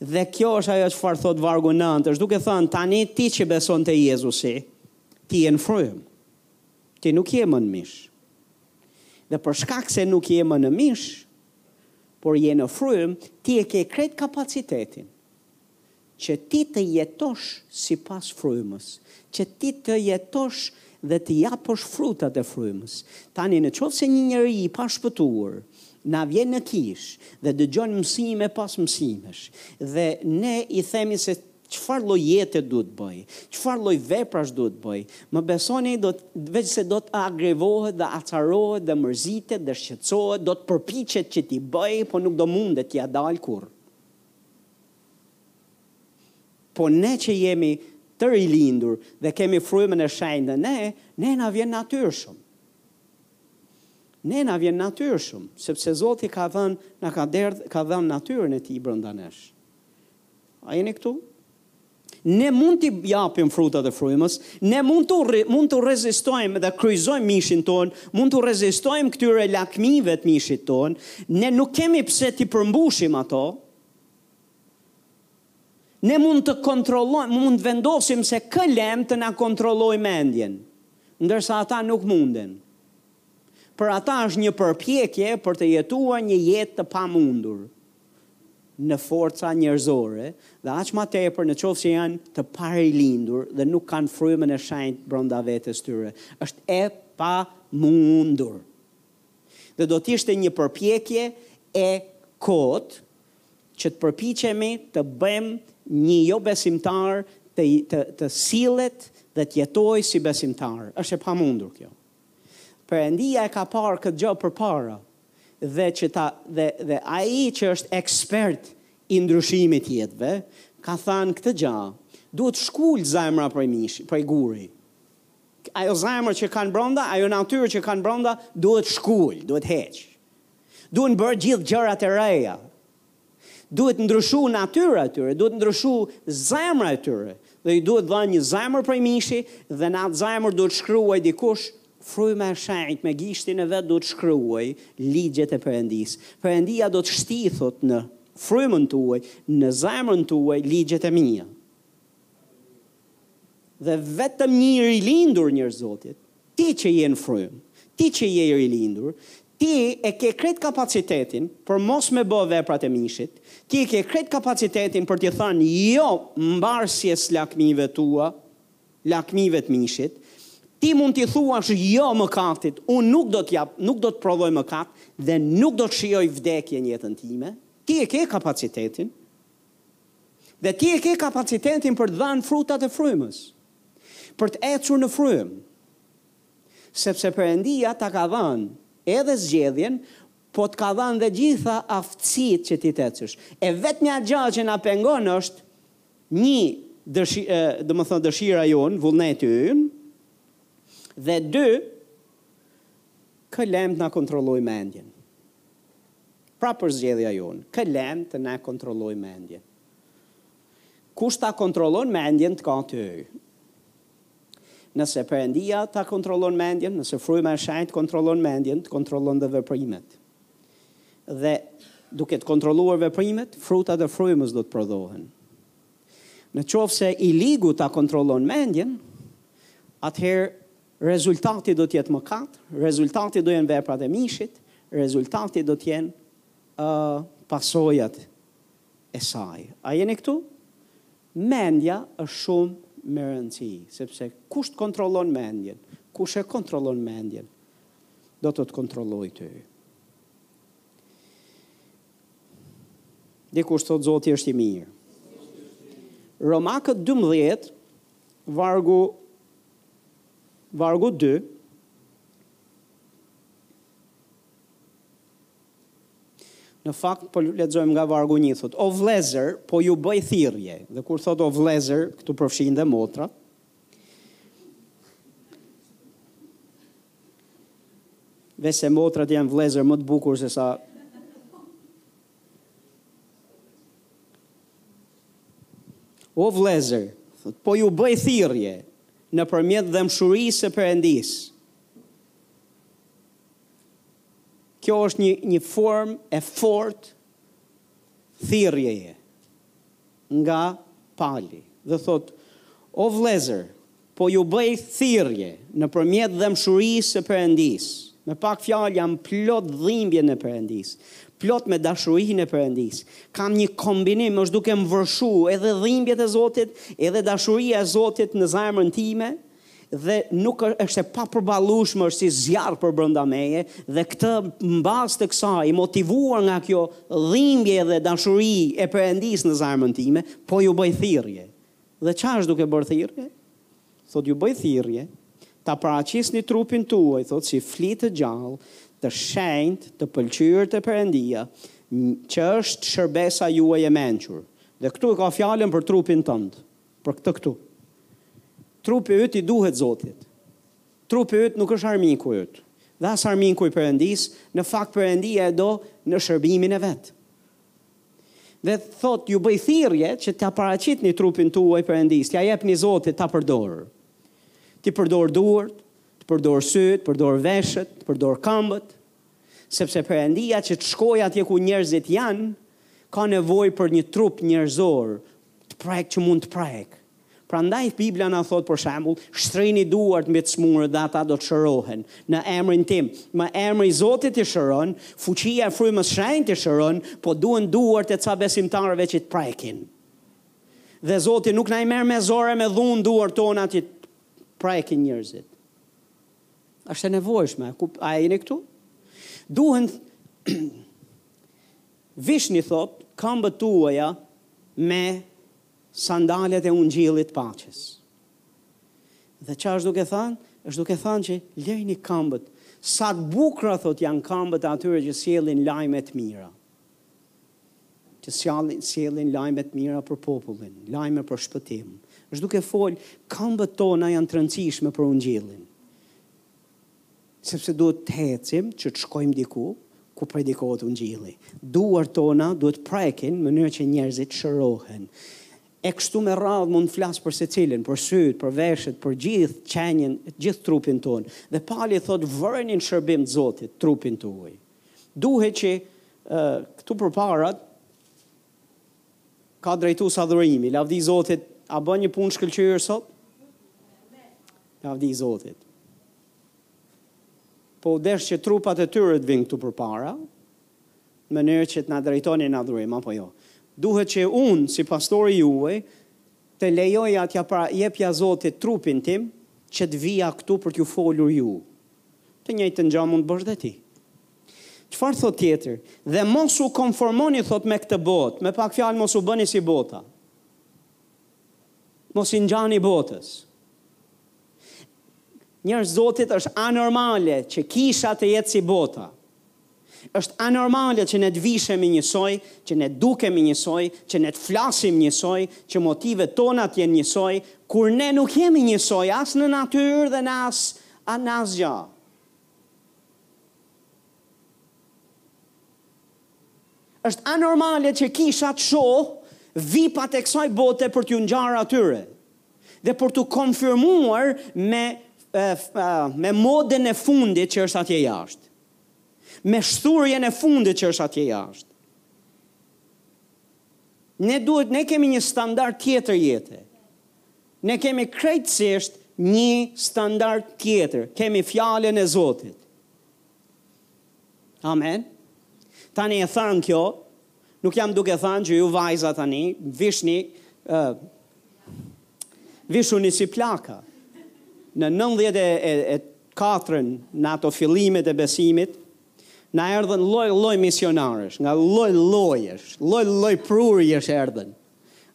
Dhe kjo është ajo çfarë thot vargu 9, është duke thënë tani ti që beson te Jezusi, ti je në frymë. ti nuk je më në mish. Dhe për shkak se nuk je më në mish, por je në frymë, ti e ke krejt kapacitetin që ti të jetosh sipas frymës, që ti të jetosh dhe të japësh frutat e frymës. Tani në qoftë se një njeri i pashpëtuar na vjen në kishë dhe dëgjon mësime pas mësimesh dhe ne i themi se Çfarë lloj jete duhet të bëjë? Çfarë lloj veprash duhet të bëjë? Më besoni, do të, veç se do të agrevohet dhe acarohet dhe mërzitet dhe shqetësohet, do të përpiqet që t'i bëjë, po nuk do mundet t'ia dalë kurrë. Po ne që jemi të rilindur dhe kemi Frymën e Shenjtë në ne, ne na vjen natyrshëm. Ne na vjen natyrshëm, sepse Zoti ka dhënë, na ka derdhë, ka dhënë natyrën e Tij brenda nesh. A jeni këtu? Ne mund t'i japim frutat e frymës, ne mund të mund t'u rezistojmë dhe kryqëzojmë mishin tonë, mund t'u rezistojmë këtyre lakmive të mishit tonë, ne nuk kemi pse t'i përmbushim ato. Ne mund të kontrollojmë, mund të vendosim se kë lëmë të na kontrollojë mendjen, ndërsa ata nuk munden. Për ata është një përpjekje për të jetuar një jetë të pamundur. në forca njerëzore dhe aq ma tepër në qoftë që janë të parilindur dhe nuk kanë frymën e shenjtë brenda vetes tyre. Është e pamundur. Dhe do të ishte një përpjekje e kotë që të përpiqemi të bëjmë një jobesimtar të të të sillet dhe të jetojë si besimtar. Është e pamundur kjo. Perëndia e ka parë këtë gja përpara. dhe që ta dhe dhe ai që është ekspert i ndryshimit të jetëve ka thanë këtë gja duhet shkul zemra prej mishi prej guri ajo zemër që kanë bronda ajo natyrë që kanë bronda duhet shkul duhet heq duhen bërë gjithë gjërat e reja Duhet ndryshu natyra e tyre, duhet ndryshu zemra e tyre dhe i duhet dhanë një zemër prej mishi dhe në atë zemër duhet shkruaj dikush fryma e shenjtë me gishtin e vet duhet shkruaj ligjet e Perëndisë. Perëndia do të shtijë thotë në frymën tuaj, në zemrën tuaj ligjet e mia. Dhe vetëm një i rilindur njeri i Zotit, ti që je në frymë, ti që je i rilindur, ti e ke krejt kapacitetin për mos me bë veprat e mishit, ti e ke krejt kapacitetin për t'i thënë jo mbarsjes lakmive tua, lakmive të mishit, ti mund t'i thuash jo mëkatit, unë nuk do të, nuk do të provoj mëkat dhe nuk do të shijoj vdekje në jetën time, ti e ke kapacitetin. Dhe ti e ke kapacitetin për të dhanë frutat e frymës, për të ecur në frymë. Sepse Perëndia ta ka dhanë edhe zgjedhjen, po të ka dhanë dhe gjitha aftësitë që ti të ecësh. E vetmja gjë që na pengon është një dëshi, domethënë dëshira jonë, vullneti ynë, dhe dy, kë lëmë të na kontrollojë mendjen. Pra përzgjedhja jonë kë lëm të na kontrollojë mendjen. Kush ta kontrollon mendjen të ka ty. Nëse Perëndia ta kontrollon mendjen, nëse fryma e shenjtë kontrollon mendjen, të kontrollon dhe veprimet. Dhe duke të kontrolluar veprimet, frutat e frymës do të prodhohen. Në qoftë se i ligu ta kontrollon mendjen, atëherë Rezultati do të jetë mëkat, rezultati do jenë veprat e mishit, rezultati do të jenë ë pasojat e saj. A jeni këtu? Mendja është shumë me rëndësi, sepse kush të kontrollon mendjen, kush e kontrollon mendjen, do të të kontrollojë ty. Dikush të thotë Zoti është i mirë. Romakët 12, vargu Vargu dy, Në fakt po lexojmë nga vargu një, thot, o vlezër, po ju bëj thirrje. Dhe kur thot o vlezër, këtu përfshin dhe motrat. Veçse motrat janë vlezër më të bukur se sa O vëllezër, po ju bëj thirrje nëpërmjet dhembshurisë së Perëndisë. Kjo është një një formë e fortë thirrjeje. nga Pali dhe thotë, O vëllezër, po ju bëj thirrje nëpërmjet dhembshurisë së Perëndisë, me pak fjalë jam plot dhimbjen e Perëndisë, plot me dashurinë e Perëndisë, kam një kombinim, është duke më vërshu edhe dhimbjet e Zotit, edhe dashuria e Zotit në zemrën time, dhe nuk është e papërballueshme është si zjarr përbrenda meje dhe këtë në bazë të kësaj i motivuar nga kjo dhimbje dhe dashuri e perëndis në zemrën time po ju bëj thirrje dhe ça është duke bërë thirrje thot ju bëj thirrje ta paraqisni trupin tuaj thot si fli të gjallë të shenjtë të pëlqyer te perëndia që është shërbesa juaj e mençur dhe këtu e ka fjalën për trupin tënd Për këtë këtu. Trupi yt i duhet Zotit. Trupi yt nuk është armiku yt, dhe as armiku i Perëndisë, në fakt Perëndia e do në shërbimin e vet. Dhe thot ju bëj thirrje që ta paraqitni trupin tuaj Perëndisë, t'ia jepni Zotit ta përdor. T'i përdor duart, të përdor sytë, përdor veshët, të përdor këmbët, sepse Perëndia që të shkojë atje ku njerëzit janë, ka nevojë për një trup njerëzor, Të prek që mund të prek. Prandaj Bibla na thot për shembull, shtrini duart mbi të smurët dhe ata do të shërohen. Në emrin tim, më emri i Zotit të shëron, fuqia e frymës shenjtë të shëron, po duhen duart e ca besimtarëve që të prekin. Dhe Zoti nuk na i merr me zor e me dhunë duart tona që të prekin njerëzit. Është e nevojshme, a jeni këtu? Duhen Vishni, thotë, këmbët tuaja me sandalet e Ungjillit të Paqes. Dhe ça është duke thënë? Është duke thënë që lejni këmbët. Sa të bukura, thotë, janë këmbët e atyre që sjellin lajme të mira. Që sjellin, sjellin lajme të mira për popullin, lajme për shpëtim. Është duke folë, këmbët tona janë të rëndësishme për Ungjillin. Sepse duhet të ecim që të shkojmë diku ku predikohet Ungjilli. Duart tona duhet të prekin në mënyrë që njerëzit të shërohen. E kështu me radhë mund të flas për secilin, për sytë, për veshët, për gjithë qenien, gjithë trupin tonë. Dhe Pali thotë vëreni në shërbim të Zotit trupin tuaj. Duhet që këtu përpara Ka drejtues adhurimi. Lavdi Zotit. A bënë një punë të shkëlqyer sot? Lavdi Zotit. Po u desh që trupat e tyre të vinë këtu përpara, në mënyrë që të na drejtojnë në adhurim, apo jo? Duhet që unë, si pastori juaj, të lejoj t'ia pra jepja Zotit trupin tim, që të vija këtu për t'ju folur ju. Të njëjtën gjë mund të bësh dhe ti. Çfarë thotë tjetër? Dhe mos u konformoni, thotë, me këtë botë. Me pak fjalë, mos u bëni si bota. Mos i ngjani botës. Njerëz të Zotit është anormale që kisha të jetë si bota është anormale që ne të vishemi njësoj, që ne të dukemi njësoj, që ne të flasim njësoj, që motivet tona të jenë njësoj, kur ne nuk jemi njësoj as në natyrë dhe në as në asgjë. Është anormale që kisha të shohë vipat e kësaj bote për t'iu ngjarë atyre dhe për t'u konfirmuar me me modën e fundit që është atje jashtë. Me shthurjen e fundit që është atje jashtë. Ne duhet, ne kemi një standard tjetër jete. Ne kemi krejtësisht një standard tjetër, kemi Fjalën e Zotit. Amen. Tani e thanë kjo, nuk jam duke thanë që ju vajza tani, vishni, uh, vishuni si plaka. Në 94-ën, në ato fillimet e besimit, na erdhën lloj lloj misionarësh, nga lloj llojësh, lloj lloj prurjesh erdhën.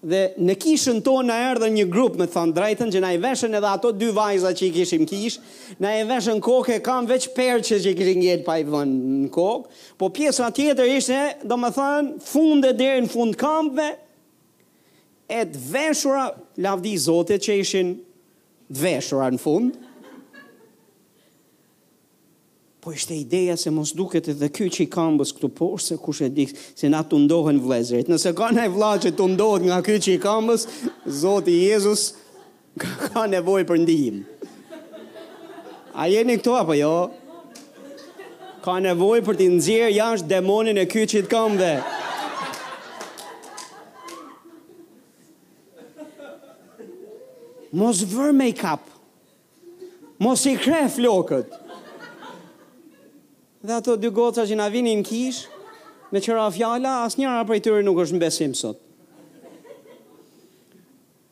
Dhe në kishën tonë na erdhën një grup, me thënë drejtën, që na i veshën edhe ato dy vajza që i kishim n'kishë, na i veshën kokë e kambë, veç perçe që i kishin ngel pa i vënë në kokë, po pjesa tjetër ishte, domethënë, funde deri në fund të kambëve, e të veshura, lavdi Zotit që ishin të veshura në fund. Po ishte ideja se mos duket edhe kyçi i kambës këtu poshtë se kush e di se na tundohen vëllezërit. Nëse ka ndonjë vëlla që tundohet nga kyçi i kambës, Zoti Jezus ka, ka nevojë për ndihmë. A jeni këtu apo jo? Ka nevojë për të nxjerrë jashtë demonin e kyçit të kambëve. Mos vër make-up. Mos i kreh flokët! Dhe ato dy goca që na vinin në kishë, meqë ra fjala, asnjëra prej tyre nuk është në besim sot.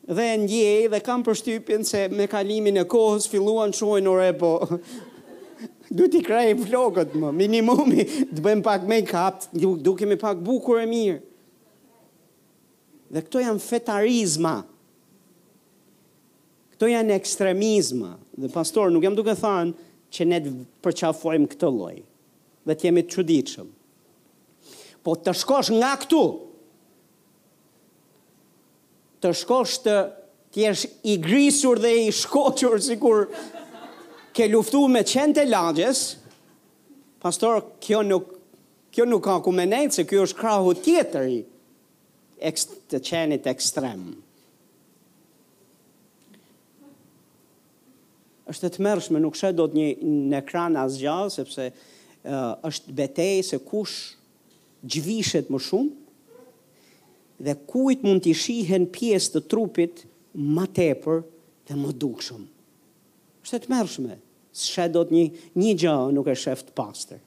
Dhe e ndjej dhe kam përshtypjen se me kalimin e kohës filluan të shohin ore po duhet t'i kreh flokët më, minimumi, të bëjmë pak make-up, të dukemi pak bukur e mirë. Dhe këto janë fetarizma. Këto janë ekstremizma dhe pastor nuk jam duke thanë që ne të përqafojmë këtë lloj dhe të jemi të çuditshëm. Po të shkosh nga këtu, të shkosh të të jesh i grisur dhe i shkoqur sikur ke luftu me qentë e lagjes, pastor kjo nuk kjo nuk ka ku me nejtë se kjo është krahu tjetër i të qenit ekstrem. Është e tmerrshme, nuk sheh dot një në ekran asgjë, sepse është betejë se kush zhvishet më shumë dhe kujt mund t'i shihen pjesë të trupit më tepër dhe më dukshëm. Është e tmerrshme. S'sheh dot një një gjë, nuk e shef të pastër.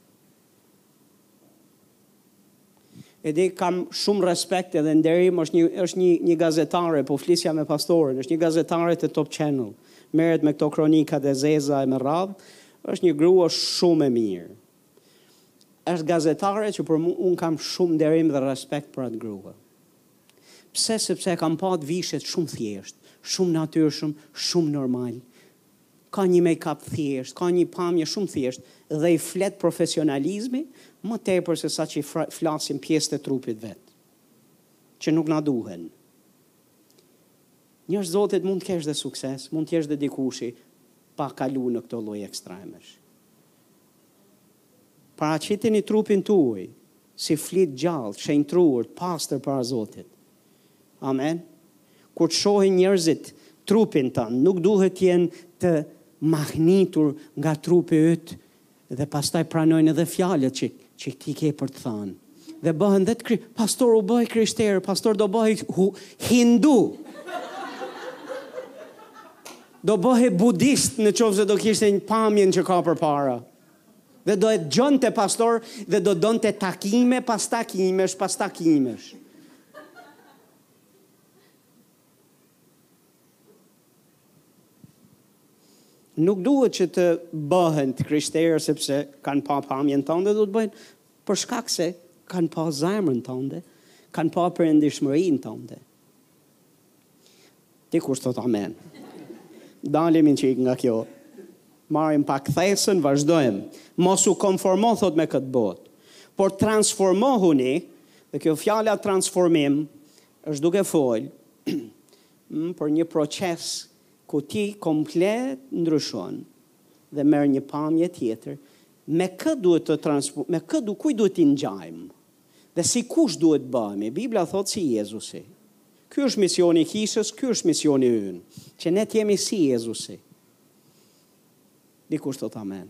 E di kam shumë respekt edhe nderim, është një është një një gazetare, po flisja me pastorin, është një gazetare te Top Channel. Merret me këto kronikat e zeza e me radhë, është një grua shumë e mirë. Është gazetare që për mua un kam shumë nderim dhe respekt për atë grua. Pse sepse e kam pa atë vishet shumë thjesht, shumë natyrshëm, shumë normal. Ka një make-up të thjeshtë, ka një pamje shumë të thjeshtë dhe i flet profesionalizmi më tepër se sa që i flasin pjesët e trupit vet. Që nuk na duhen. Njeri i Zotit mund të kesh dhe sukses, mund të jesh dhe dikushi pa kalu në këto lloj ekstremesh. Paraqiteni trupin tuaj si fli të gjallë, shenjtëruar, të pastër para Zotit. Amen. Kur të shohin njerëzit trupin tënd, nuk duhet të jenë të mahnitur nga trupi yt dhe pastaj pranojnë edhe fjalët që që ti ke për të thënë. Dhe bëhen dhe të pastaj u bë i krishterë, pastaj do bëhej hindu. Do bëhej budist në qoftë se do kishte një pamjen që ka përpara. Dhe do e dëgjonte pastaj dhe do donte takime pas takimesh pas takimesh. Nuk duhet që të bëhen të krishterë sepse kanë pa pamjen tënde, duhet të bëhen për shkak se kanë pa zemrën tënde, kanë pa perëndishmërinë tënde. Dikush thotë amen. Dalim një çik nga kjo. Marrim pak kthesën, vazhdojmë. Mos u konformo thotë me këtë botë, por transformohuni, dhe kjo fjala transformim është duke fol për një proces ku ti komplet ndryshon dhe merr një pamje tjetër, me kë duhet të transform, me kë du, kuj duhet t'i ngjajmë? Dhe si kush duhet bëhemi? Bibla thotë si Jezusi. Ky është misioni i Kishës, ky është misioni ynë, që ne të jemi si Jezusi. Dikush thotë amen.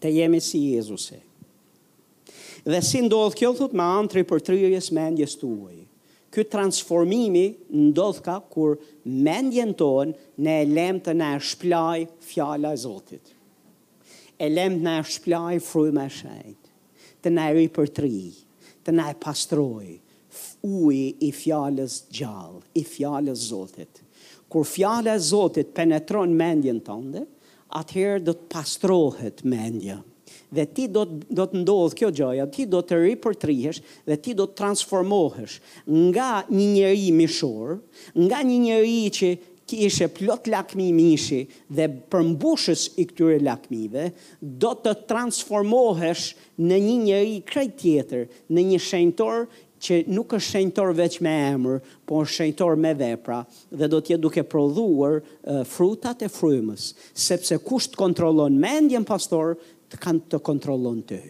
Të jemi si Jezusi. Dhe si ndodh kjo, thotë, me anë të ripërtrirjes mendjes tuaj. Ky transformimi ndodh ka kur mendjen tonë ne e lem të na e shplajë fjala e Zotit. E lem të na e shplajë fryma e shenjtë. të na e ripërtrijë, të na e pastrojë, uji i Fjalës gjallë, i Fjalës Zotit. Kur Fjala e Zotit penetron mendjen tënde, atëherë do të pastrohet mendja. Dhe ti do të, do të ndodhë kjo gjëja, ti do të ripërtrihesh dhe ti do të transformohesh nga një njeri mishor, nga një njeri që ishe plot lakmi mishi dhe përmbushës i këtyre lakmive, Do të transformohesh në një njeri krejt tjetër, në një shenjtor që nuk është shenjtor veç me emër, po është shenjtor me vepra dhe do të jetë duke prodhuar frutat e frymës, sepse kush të kontrollon mendjen pastaj, të kon, të kontrollon ty.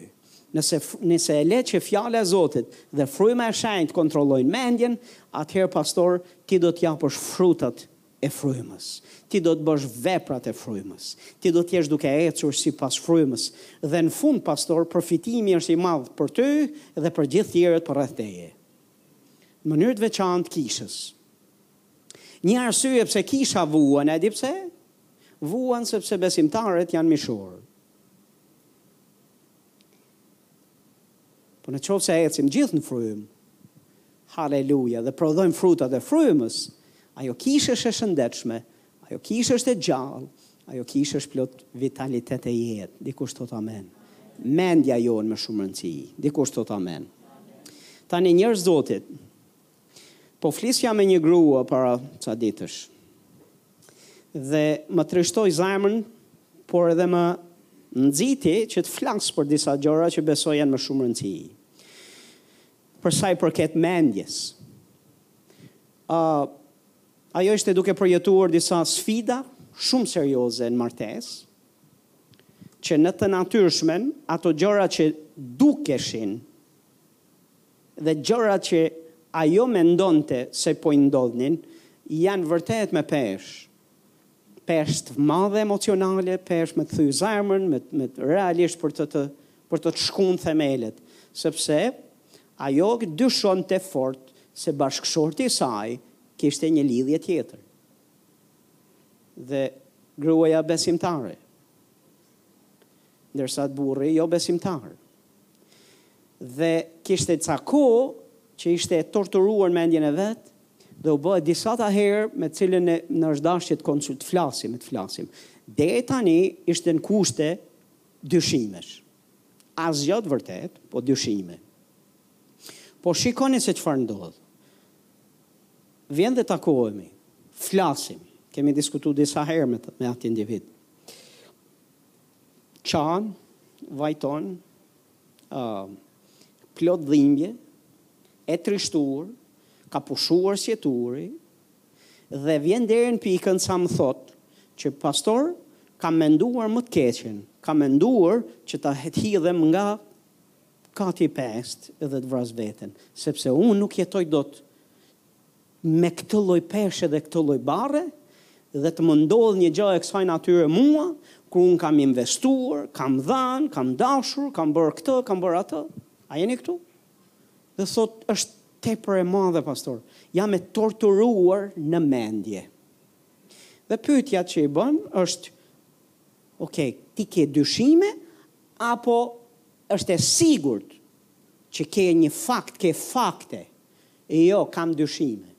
Nëse nëse e le që fjala e Zotit dhe fryma e shenjtë të kontrollojnë mendjen, atëherë pastaj ti do të japësh frutat e frymës. Ti do të bësh veprat e frymës. Ti do të jesh duke ecur sipas frymës. Dhe në fund, pastor, përfitimi është i madh për ty dhe për gjithë të tjerët përreth teje. Në mënyrë të veçantë kishës. Një arsye pse kisha vuan, a e di pse? Vuan sepse besimtarët janë mishorë. Po në qoftë se ecim gjithë në frymë, haleluja, dhe prodhojmë frutat e frymës, ajo kishë është e shëndetshme, ajo kishë është e gjallë, ajo kishë është plot vitalitet e jetë. Dikush thot amen. Mendja jonë me shumë rëndësi. Dikush thot amen. Tani njerëz të Zotit, Po flisja me një grua para ca ditësh. Dhe më trishtoi zemrën, por edhe më nxiti që të flas për disa gjëra që besoj janë me shumë rëndësi. Për sa i përket mendjes. Ë uh, ajo ishte duke përjetuar disa sfida shumë serioze në martesë që në të natyrshmen ato gjëra që dukeshin Dhe gjërat që ajo mendonte se po i ndodhnin janë vërtet me peshë. Peshë të madhe emocionale, peshë me të thy zemrën, me, me realisht për të të për të të shkunë themelet, sepse ajo dyshonte fort se bashkëshorti i saj kishte një lidhje tjetër. Dhe gruaja besimtare, ndërsa burri jo besimtar. dhe kishte ca kohë që ishte e torturuar në mendjen e vet dhe u bë disa ta herë me cilën më është dashtë që të konsult flasim e të flasim deri tani ishte në kushte dyshimesh asgjë të vërtet po dyshime po shikoni se çfarë ndodh vjen dhe takohemi flasim kemi diskutuar disa herë me, me atë individ Qan, vajton, uh, plot dhimbje, e trishtur, ka pushuar së jetuari, dhe vjen deri në pikën sa më thot që pastor kam menduar më të keqen, kam menduar që ta hidhem nga kati 5 dhe të vras veten, sepse unë nuk jetoj dot me këtë lloj peshe dhe këtë lloj barre dhe të më ndodhë një gjë e kësaj natyre mua, kur unë kam investuar, kam dhënë, kam dashur, kam bërë këtë, kam bërë atë. A jeni këtu? Dhe thot, është tepër e madhe, pastor. Jam e torturuar në mendje. Dhe pyetja që i bëj është, ok, ti ke dyshime, apo është e sigurt që ke një fakt, ke fakte, Jo, kam dyshime.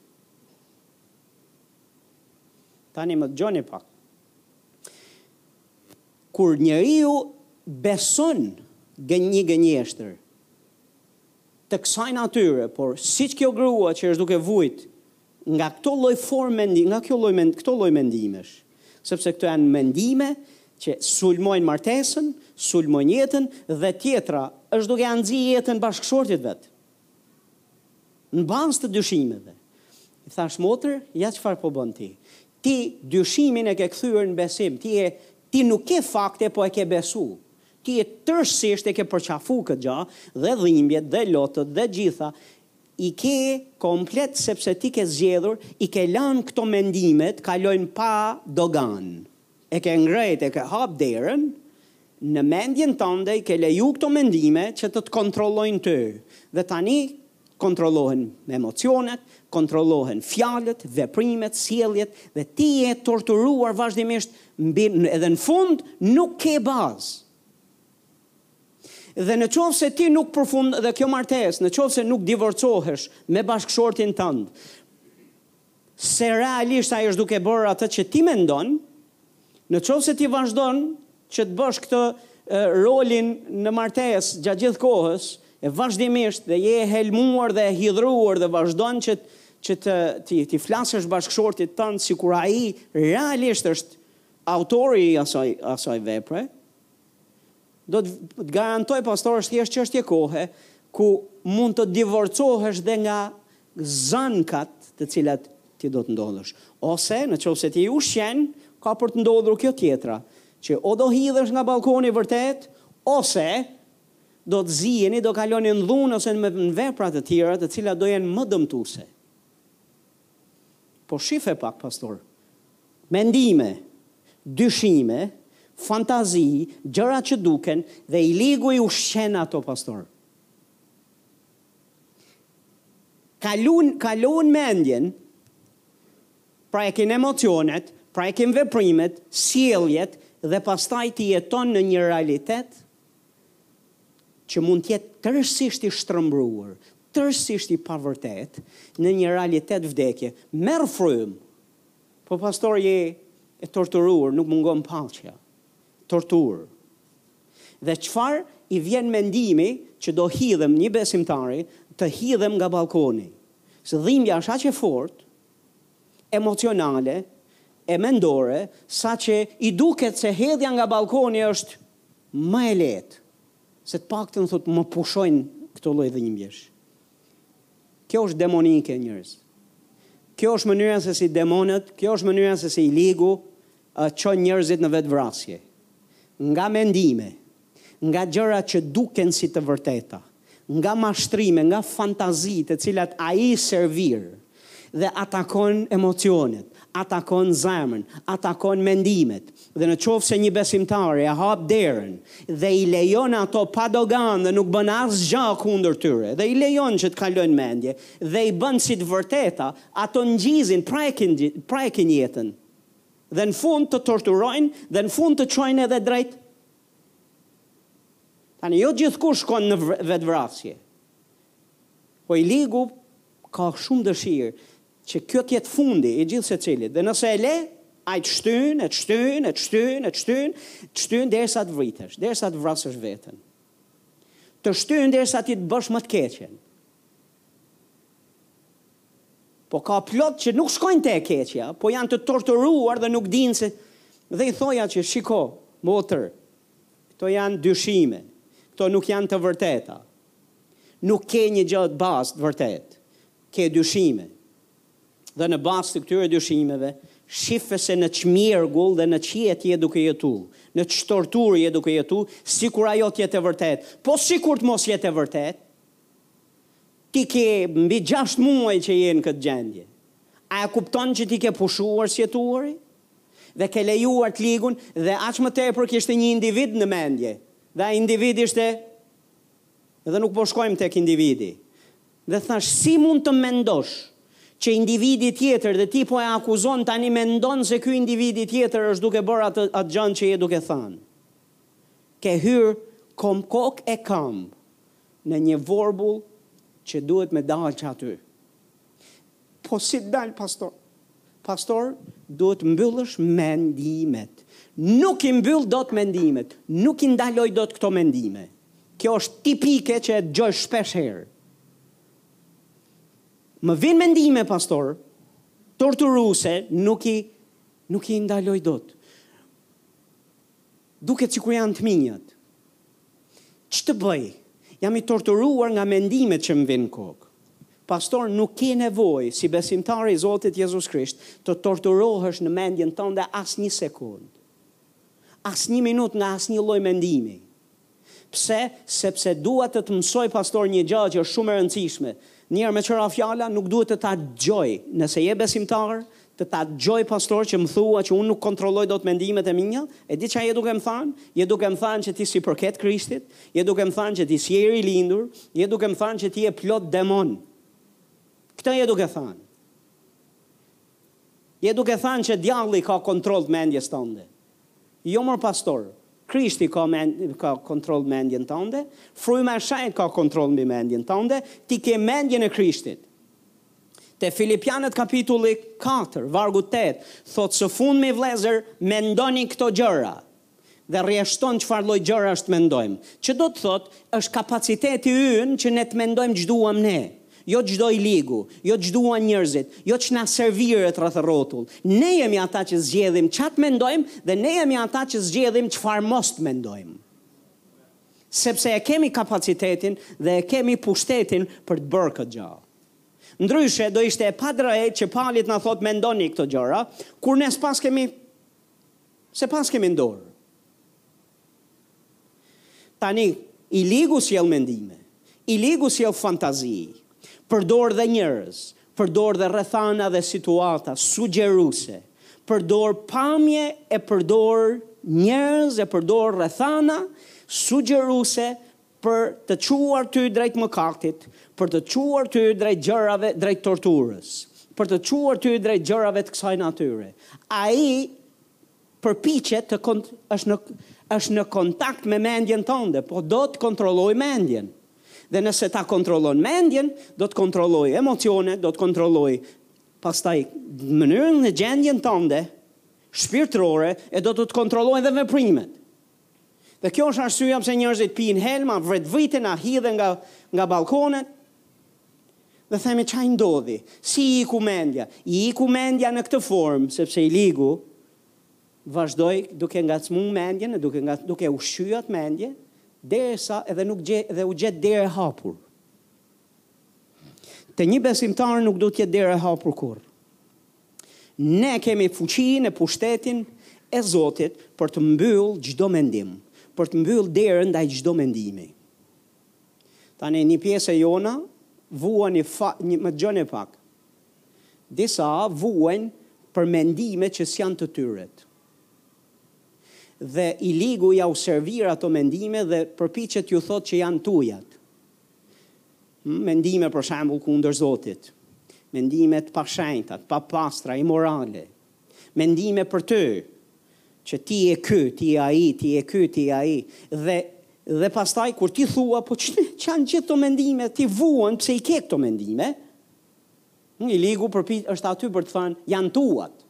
Tani më dëgjoni pak. Kur njeriu beson gënjë gënjeshtër të kësaj natyre, por siç kjo grua që është duke vujt nga këto lloj formë mendimi, nga kjo lloj mend, këto lloj mendimesh, sepse këto janë mendime që sulmojnë martesën, sulmojnë jetën dhe tjetra është duke ia nxi jetën bashkëshortit vet. Në bazë të dyshimeve. I thashë, Motër, ja çfarë po bën ti. Ti dyshimin e ke kthyer në besim. Ti je, ti nuk ke fakte, po e ke besu. Ti je tërësisht e ke përqafu këtë gjë, dhe dhimbjet, dhe lotët, dhe të gjitha, i ke komplet sepse ti ke zgjedhur, i ke lënë këto mendime të kalojnë pa doganë. E ke ngrejt e ke hap derën, në mendjen tënde i ke leju këto mendime që të të kontrollojnë ty. Dhe tani kontrollohen emocionet, kontrollohen fjalët, veprimet, sjelljet dhe ti je torturuar vazhdimisht mbi edhe në fund nuk ke bazë. Dhe në qoftë se ti nuk përfundon dhe kjo martesë, në qoftë se nuk divorcohesh me bashkëshortin tënd, se realisht ai është duke bërë atë që ti mendon, në qoftë se ti vazhdon që të bësh këtë rolin në martesë gjatë gjithë kohës, e vazhdimisht dhe je e helmuar dhe e hidhëruar dhe vazhdon që që të t'i t'i flasësh bashkëshortit tënd sikur ai realisht është autori i asaj asaj vepre, Do të garantoj pastor është thjesht çështje kohe ku mund të divorcohesh dhe nga zënkat të cilat ti do të ndodhësh. Ose në qoftë se ti i ushqen, ka për të ndodhur kjo tjetra, që o do hidhesh nga ballkoni vërtet, ose do të ziheni, do kaloni në dhunë ose në vepra të tjera të cilat do jenë më dëmtuese. Po shife pak pastor. Mendime, dyshime, fantazi, gjëra që duken dhe i ligu i ushqen ato pastor. Kalun, kalon mendjen, prekin emocionet, prekin veprimet, sjelljet dhe pastaj ti jeton në një realitet që mund të jetë tërësisht i shtrëmbruar, tërësisht i pavërtetë, në një realitet vdekje. Merr frymë! Po pastor je e torturuar, nuk mungon paqja. Torturë. Dhe çfarë i vjen mendimi që do hidhem një besimtari, të hidhem nga ballkoni. Se dhimbja është aq e fortë, emocionale, e mendore, saqë i duket se hedhja nga ballkoni është më e lehtë, se të paktën thotë më pushojnë këto lloj dhimbjesh. Kjo është demonike njerëz. Kjo është mënyra se si demonët, kjo është mënyra se si i ligu uh, çon njerëzit në vetëvrasje. Nga mendime, nga gjëra që duken si të vërteta. nga mashtrime, nga fantazi të cilat ai servir dhe atakon emocionet, atakon zemrën, atakon mendimet. Dhe në qoftë se një besimtar ia hap derën dhe i lejon ato pa doganë dhe nuk bën asgjë kundër tyre dhe i lejon që të kalojnë në mendje dhe i bën si të vërteta, ato ngjizin, prekin, prekin jetën dhe në fund të torturojnë dhe në fund të çojnë edhe drejt Tani jo gjithkush shkon në vetëvrasje. Po i ligu ka shumë dëshirë që kjo të jetë fundi i gjithë secilit dhe nëse e le, ai të shtyn, e të shtyn, e të shtyn, e të shtyn, të shtyn derisa të vritesh, derisa të vrasësh veten. Të shtyn derisa ti të bësh më të keqen. Po ka plot që nuk shkojnë te e keqja, po janë të torturuar dhe nuk dinë se dhe i thoja që shiko motër këto janë dyshime, këto nuk janë të vërteta. Nuk ke një gjë të bazë të vërtetë, ke dyshime. Dhe në bazë të këtyre dyshimeve shife se në ç'mjergull dhe në ç'jetë je duke jetu, në ç'torturë je duke jetu, sikur ajo të jetë e vërtetë. Po sikur të mos jetë e vërtetë? Ti ke mbi gjashtë muaj që je në këtë gjendje. A e kupton që ti ke pushuar së jetuari? Dhe ke lejuar të ligun dhe aq më tepër kishte një individ në mendje. Dhe ai individ ishte dhe nuk po shkojmë tek individi. Dhe thashë si mund të mendosh që individi tjetër dhe ti po e akuzon tani mendon se ky individi tjetër është duke bërë atë atë gjënë që je duke thënë. Ke hyrë kom kokë e këmbë Në një vorbull që duhet me dalë që aty. Po si të dal pastor? Pastor, duhet të mbyllësh mendimet. Nuk i mbyll dot mendimet. Nuk i ndaloj dot këto mendime. Kjo është tipike që e dëgjoj shpesh herë. Më vijnë mendime, pastor, torturuse, nuk i, nuk i ndaloj dot. Duket sikur janë të mijtë. Ç'të bëj? Jam i torturuar nga mendimet që më vijnë në kokë. Pastor, nuk ke nevojë, si besimtar i Zotit Jezus Krisht, të torturohesh në mendjen tënde asnjë sekondë. Asnjë minutë nga asnjë lloj mendimi. Pse? Sepse dua të të mësoj pastor një gjë që është shumë e rëndësishme. Një herë me ca fjalë nuk duhet të ta dëgjoj, nëse je besimtar, të ta dëgjoj pastor që më thua që unë nuk kontrolloj dot mendimet e mia, e di çfarë je duke më thanë? Je duke më thanë që ti s'i përket Krishtit, je duke më thanë që ti s'je i rilindur, je duke më thanë që ti je plot demonë. Këtë je duke thanë. Je duke thanë që djalli ka kontroll të mendjes tënde. Jo mor pastor, Krishti ka ka kontroll mendjen tënde, fryma e shenjtë ka kontroll mbi mendjen tënde, ti ke mendjen e Krishtit. Te Filipianët kapitulli katër, vargu tetë, thotë së fundmi vëllezër, mendoni këto gjëra. Dhe rreshton çfarë lloj gjërash të mendojmë. Që do të thotë, është kapaciteti ynë që ne të mendojmë ç'duam ne. Jo ç'do i ligu, jo ç'duan njerëzit, jo ç'na serviret rreth rrotull. Ne jemi ata që zgjedhim ça të mendojmë dhe ne jemi ata që zgjedhim çfarë mos të mendojmë. Sepse e kemi kapacitetin dhe e kemi pushtetin për të bërë këtë gjë. Ndryshe, do ishte e padrejtë që Pali të na thotë mendoni këto gjëra, kur ne s'paskemi s'e paskemi në dorë. Tani, i ligu sjell mendime. I ligu sjell fantazi. Përdor dhe njerëz. Përdor dhe rrethana dhe situata sugjeruese. Përdor pamje e përdor njerëz e përdor rrethana sugjeruese për të çuar ty drejt mëkatit, për të çuar ty drejt gjërave, drejt torturës, për të çuar ty drejt gjërave të kësaj natyre. Ai përpiqet të kont është në është në kontakt me mendjen tënde, po do të kontrollojë mendjen. Dhe nëse ta kontrollon mendjen, do të kontrollojë emocionet, do të kontrollojë pastaj mënyrën dhe gjendjen tënde shpirtërore e do të të kontrollojë dhe veprimet. Dhe kjo është arsyeja pse njerëzit pijnë helma, vetëvriten a hidhen nga nga ballkonet. Dhe themi ça i ndodhi, si i iku mendja? I iku mendja në këtë formë, sepse i ligu vazhdoi duke ngacmuar mendjen e duke nga duke ushqyer atë mendje, derisa edhe nuk gje dhe u gjet derë e hapur. Te një besimtar nuk duhet të jetë derë e hapur kurrë. Ne kemi fuqinë e pushtetin e Zotit për të mbyllë çdo mendim, për të mbyllë derën ndaj çdo mendimi. Tani një pjesë e jona vuan një fa, një më dëgjoni pak. Disa vuajn për mendime që s'janë të tyret. Dhe i ligu jua servir ato mendime dhe përpiqet t'ju thotë që janë tuajat. Mendime për shembull kundër Zotit, mendime të pashenjta, të papastra, imorale. Mendime për ty që ti je ky, ti je ai, ti je ky, ti je ai dhe dhe pastaj kur ti thua po ç'janë gjithë këto mendime, ti vuan pse i ke këto mendime? I ligu përpi është aty për të thënë janë tuat.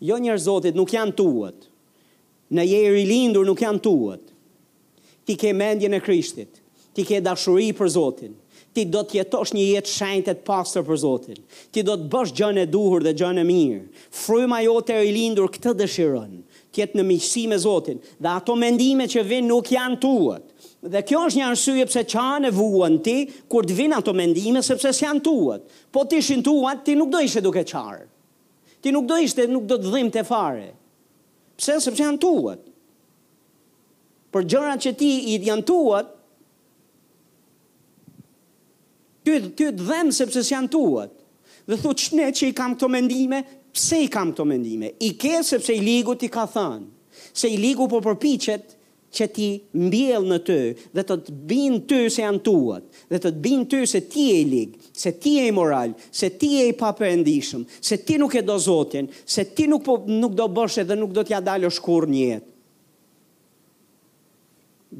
Jo njerëz të Zotit, nuk janë tuat. Në je i rilindur nuk janë tuat. Ti ke mendjen e Krishtit. Ti ke dashuri për Zotin. Ti do të jetosh një jetë të shenjtë e të pastër për Zotin. Ti do të bësh gjënë e duhur dhe gjënë e mirë. Fryma jote e rilindur këtë dëshiron, të jetë në miqësi me Zotin. Dhe ato mendime që vijnë nuk janë tuat. Dhe kjo është një arsye pse çan e vuan ti kur të vijnë ato mendime sepse s'janë tuat. Po të ishin tuat ti nuk do ishe duke çarë. Ti nuk do ishte nuk do të të dhimbte fare. Pse? Sepse janë tuat. Por gjërat që ti i janë tuat, ty, ty të dhemb sepse s'janë tuat. Dhe thu ç'ne që i kam këto mendime, pse i kam këto mendime? I ke sepse i ligu t'i ka thënë. Se i ligu po përpiqet që t'i mbjellë në ty dhe të të bindë ty se janë tuat, dhe të të bindë ty se ti je i lig, se ti je imoral, se ti je i paperëndishëm, se ti nuk e do Zotin, se ti nuk po nuk do bësh edhe nuk do t'ia dalësh kurrë në jetë.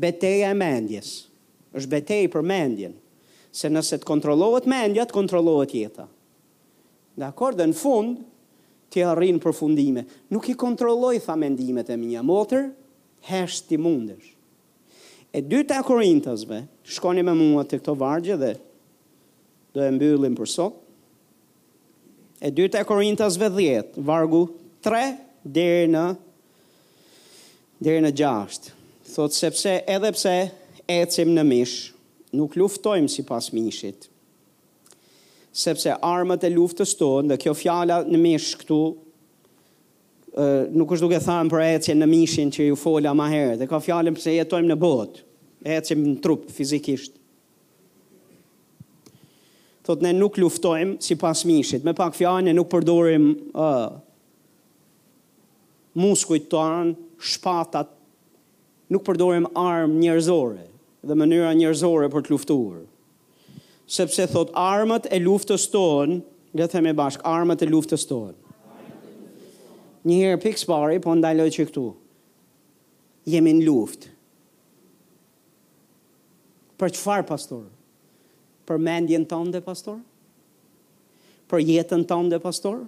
Beteja e mendjes, është betejë për mendjen, se nëse të kontrollohet mendja, të kontrollohet jeta. Dakord dhe në fund ti arrin në përfundime. Nuk i kontrolloj dot mendimet e mia, motër, hesht ti mundesh. E dyta e Korintasve, shkoni me mua te këto vargje dhe do e mbyllim për sot. E dyta e Korintasve 10, vargu 3 deri në deri në 6. Thotë sepse edhe pse ecim në mish, nuk luftojmë sipas mishit, Sepse armët e luftës tonë, dhe kjo fjala në mish këtu, ë, nuk është duke thënë për ecjen në mishin që ju fola më herët, e ka fjalën pse jetojmë në botë, ecim në trup fizikisht. Thotë ne nuk luftojmë sipas mishit, me pak fjalë ne nuk përdorim ë, muskujt tanë, shpatat, nuk përdorim armë njerëzore dhe mënyra njerëzore për të luftuar. Sepse thotë armët e luftës tonë, le ta themi bashkë, armët e luftës tonë. Njëherë pikë së pari, po ndaloj që këtu. Jemi në luftë. Për çfarë, pastor? Për mendjen tënde, pastor? Për jetën tënde, pastor?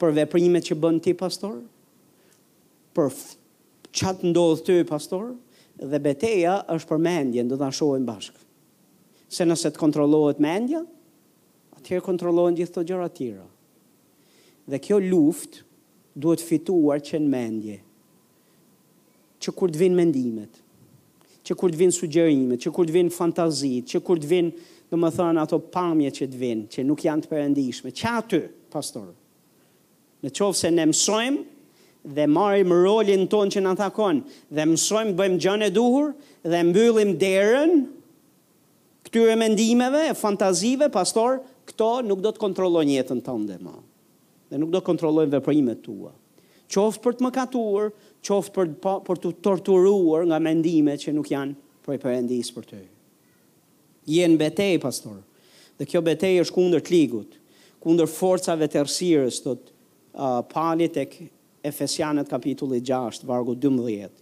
Për veprimet që bën ti, pastor? Për Ça të ndodh ty pastor? Dhe beteja është për mendjen, do ta shohim bashkë. Se nëse të kontrollohet mendja, atëherë kontrollohen gjithë këto gjëra të tjera. Dhe kjo luftë duhet fituar që në mendje. Që kur të vinë mendimet, që kur të vinë sugjerimet, që kur të vinë fantazitë, që kur të vinë, domethënë ato pamjet që të vinë, që nuk janë të perëndishme, që aty, pastor? Në qoftë se ne mësojmë dhe marrim rolin tonë që na takon dhe mësojmë të bëjmë gjënë e duhur dhe mbyllim derën këtyre mendimeve e fantazive, pastor, këto nuk do të kontrollojnë jetën tënde më. Dhe nuk do të kontrollojnë veprimet tua. Qoftë për të mëkatuar, qoftë për, për t'u torturuar nga mendime që nuk janë prej Perëndisë për ty. Je në betejë, pastor. Dhe kjo betejë është kundër të ligut, kundër forcave të errësirës, thotë Pali tek Efesianët kapitulli gjashtë, vargu dymbëdhjetë.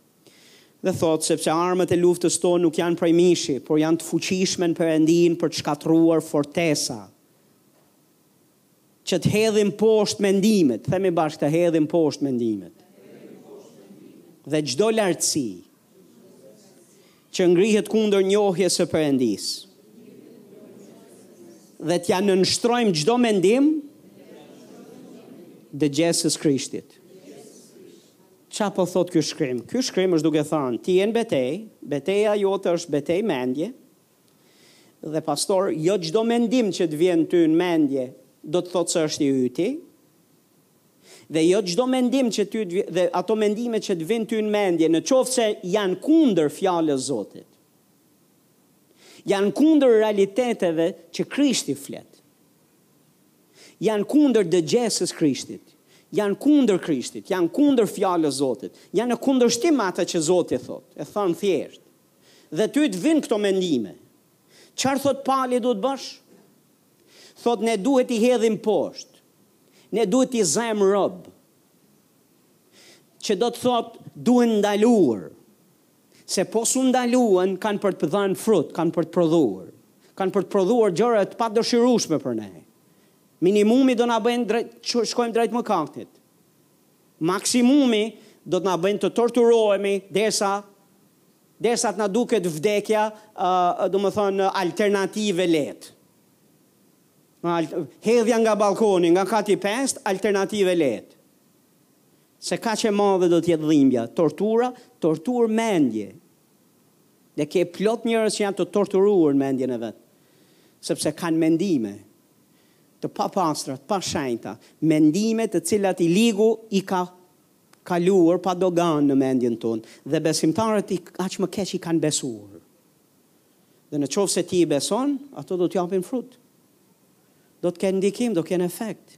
Dhe thotë, sepse armët e luftës tonë nuk janë prej mishi, por janë të fuqishme në Perëndinë për të shkatërruar fortesa. Që të hedhim poshtë mendimet, themi bashkë të hedhim poshtë mendimet. Dhe çdo lartësi që ngrihet kundër njohjes së Perëndisë. Dhe t'ia nënshtrojmë çdo mendim dëgjesës Krishtit. Ça po thotë ky shkrim? Ky shkrim është duke thanë, ti je në betejë, beteja jote është betejë mendje, Dhe pastor, jo çdo mendim që të vjen ty në mendje do të thotë se është i yti. Dhe jo çdo mendim që ty dhe ato mendime që të vijnë ty në mendje, në qoftë se janë kundër fjalës Zotit, janë kundër realiteteve që Krishti flet, janë kundër dëgjesës Krishtit, janë kundër Krishtit, janë kundër fjalës Zotit, janë në kundërshtim atë që Zoti thotë, e thënë thjesht, Dhe ty të vijnë këto mendime. Çfarë thotë Pali duhet të bësh? Thotë ne duhet t'i hedhim poshtë. Ne duhet t'i zajmë rob. Që do të thotë duhen ndaluar. Se po s'u ndaluan kanë për të dhënë frut, kanë për të prodhuar. Kanë për të prodhuar gjëra të padëshirueshme për ne. Minimumi do na bëjnë drejt, shkojmë drejt mëkatit. Maksimumi do të na bëjnë të torturohemi derisa Derisa të na duket vdekja, domethënë alternativë e lehtë. Hedhja nga ballkoni, nga kati i pestë, alternativë e lehtë. Se kaq e madhe do të jetë dhimbja, tortura, torturë mendje. Dhe ke plot njerëz që janë të torturuar në mendjen e vet. Sepse kanë mendime të papastra, të pashenjta, mendime të cilat i ligu i ka kaluar pa doganë në mendjen tonë dhe besimtarët aq më keq i kanë besuar. Dhe në qoftë se ti i beson, ato do të japin frut. Do të kenë ndikim, do kenë efekt.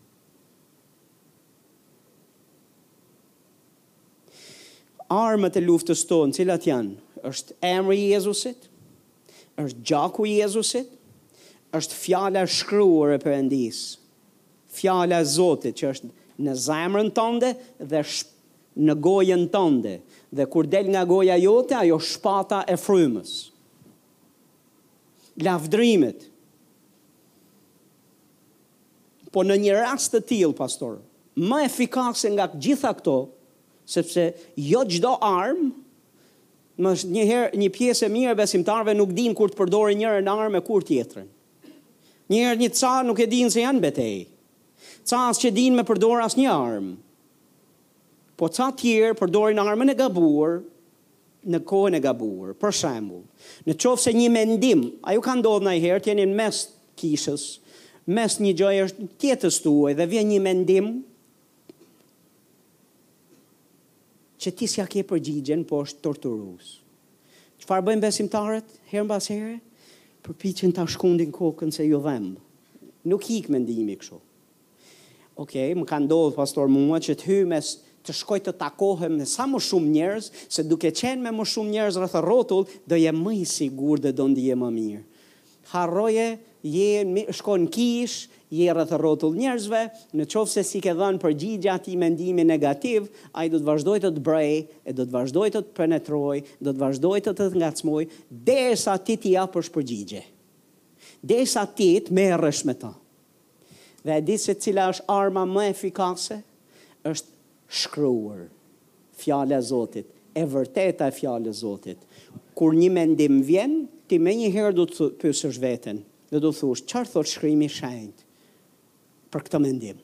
Armët e luftës tonë, cilat janë? Është emri i Jezusit, është gjaku i Jezusit, është fjala e shkruar e Perëndisë. Fjala e Zotit që është në zemrën tënde dhe në gojën tënde, dhe kur del nga goja jote ajo shpata e frymës. Lavdërimet. Po në një rast të tillë, pastor, më efikase nga të gjitha këto, sepse jo çdo armë më njëherë një pjesë e mirë e besimtarëve nuk dinë kur të përdorin njërën armë e kur tjetrën. Njëherë një ca nuk e dinë se janë betejë. Ca as që dinë me përdor asnjë armë. Po ca tjerë përdorin armën e gabuar në kohën e gabuar. Për shembull, në qoftë se një mendim, a ju ka ndodhë nanjëherë të jeni në mes kishës, mes një gjëje t'jetës tuaj dhe vjen një mendim, Që ti s'ia ke përgjigjen po është torturus. Çfarë bëjnë besimtarët herë mbas here? Përpiqen ta shkundin kokën se u dhemb. Nuk ikën mendimi kështu. Ok, më ka ndodh pastor mua që të hyj mes të shkoj të takohem me sa më shumë njerëz, se duke qenë me më shumë njerëz rreth rrotull, do jem më i sigurt dhe do ndihem më mirë. Harroje je, shkon në kishë je rreth rrotull njerëzve në qoftë se s'i ke dhënë përgjigje atij mendimi negativ ai do të vazhdojë të të brejë e do të vazhdojë të të penetrojë do të vazhdojë të të ngacmojë derisa ti t'i japësh përgjigje derisa ti të merresh me të Dhe e di se cila është arma më efikase? Është shkruar. Fjala e Zotit, e vërteta e Fjalës Zotit. Kur një mendim vjen, ti menjëherë do të pyesësh veten dhe do thush, çfarë thotë Shkrimi i Shenjtë për këtë mendim?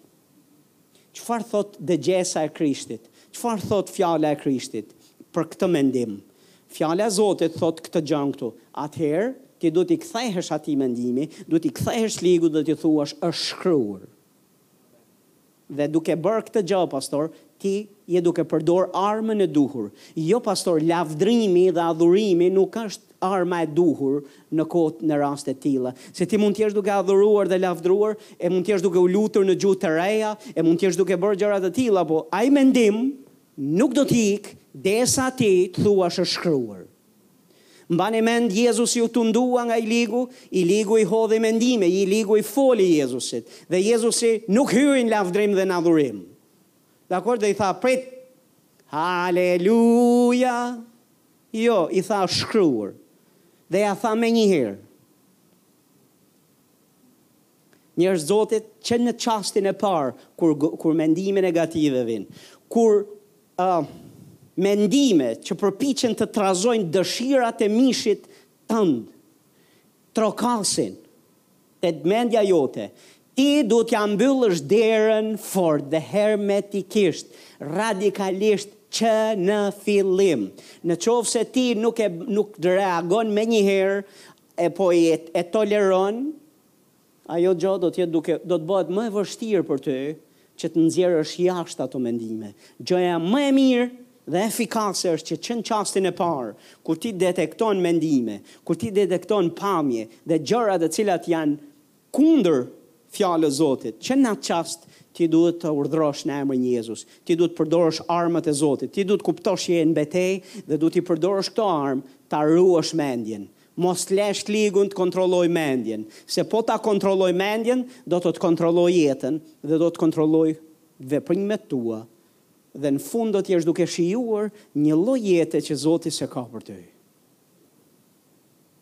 Çfarë thotë dëgjesa e Krishtit? Çfarë thotë fjala e Krishtit për këtë mendim? Fjala e Zotit thotë këtë gjë këtu, atëherë ti duhet t'i kthehesh atij mendimi, duhet t'i kthehesh ligut dhe t'i thuash është shkruar. Dhe duke bërë këtë gjë, pastor, ti je duke përdor armën e duhur. Jo, pastor, lavdërimi dhe adhurimi nuk është arma e duhur në kohë në raste të tilla, se ti mund të jesh duke adhuruar dhe lavdruar, e mund të jesh duke u lutur në gjuhë të reja, e mund të jesh duke bërë gjëra të tilla, po ai mendim nuk do të ikë derisa ti të thuash është shkruar. Mbani mend Jezusi u tundua nga i ligu, i ligu i hodhi mendime, i ligu i foli Jezusit dhe Jezusi nuk hyri në lavdrim dhe në adhurim. Dakord dhe i tha prit Haleluja! Jo, i tha është shkruar. Dhe ia tha menjëherë. Njerëz të Zotit, që në çastin e parë kur kur mendime negative vijnë, kur ë uh, mendime që përpiqen të trazojnë dëshirat e mishit tënd, trokasin te mendja jote ti duhet t'ia mbyllësh derën fort dhe hermetikisht radikalisht që në fillim në qoftë se ti nuk e nuk reagon menjëherë e po e toleron Ajo gjë do të jetë duke do të bëhet më e vështirë për ty që të nxjerrësh jashtë ato mendime. Gjëja më e mirë dhe efikase është që që në çastin e parë, kur ti detekton mendime, kur ti detekton pamje dhe gjëra të cilat janë kundër Fjalës së Zotit, që në atë çast ti duhet të urdhërosh në emrin Jezus. Ti duhet të përdorësh armët e Zotit. Ti duhet të kuptosh që je në betejë dhe duhet t'i përdorësh këto armë ta ruash mendjen. Mos e lësh të ligun të kontrollojë mendjen, se po ta kontrolloi mendjen, do të të kontrollojë jetën dhe do të kontrollojë veprimet tua dhe në fund do të jesh duke shijuar një lloj jete që Zoti s'e ka për ty.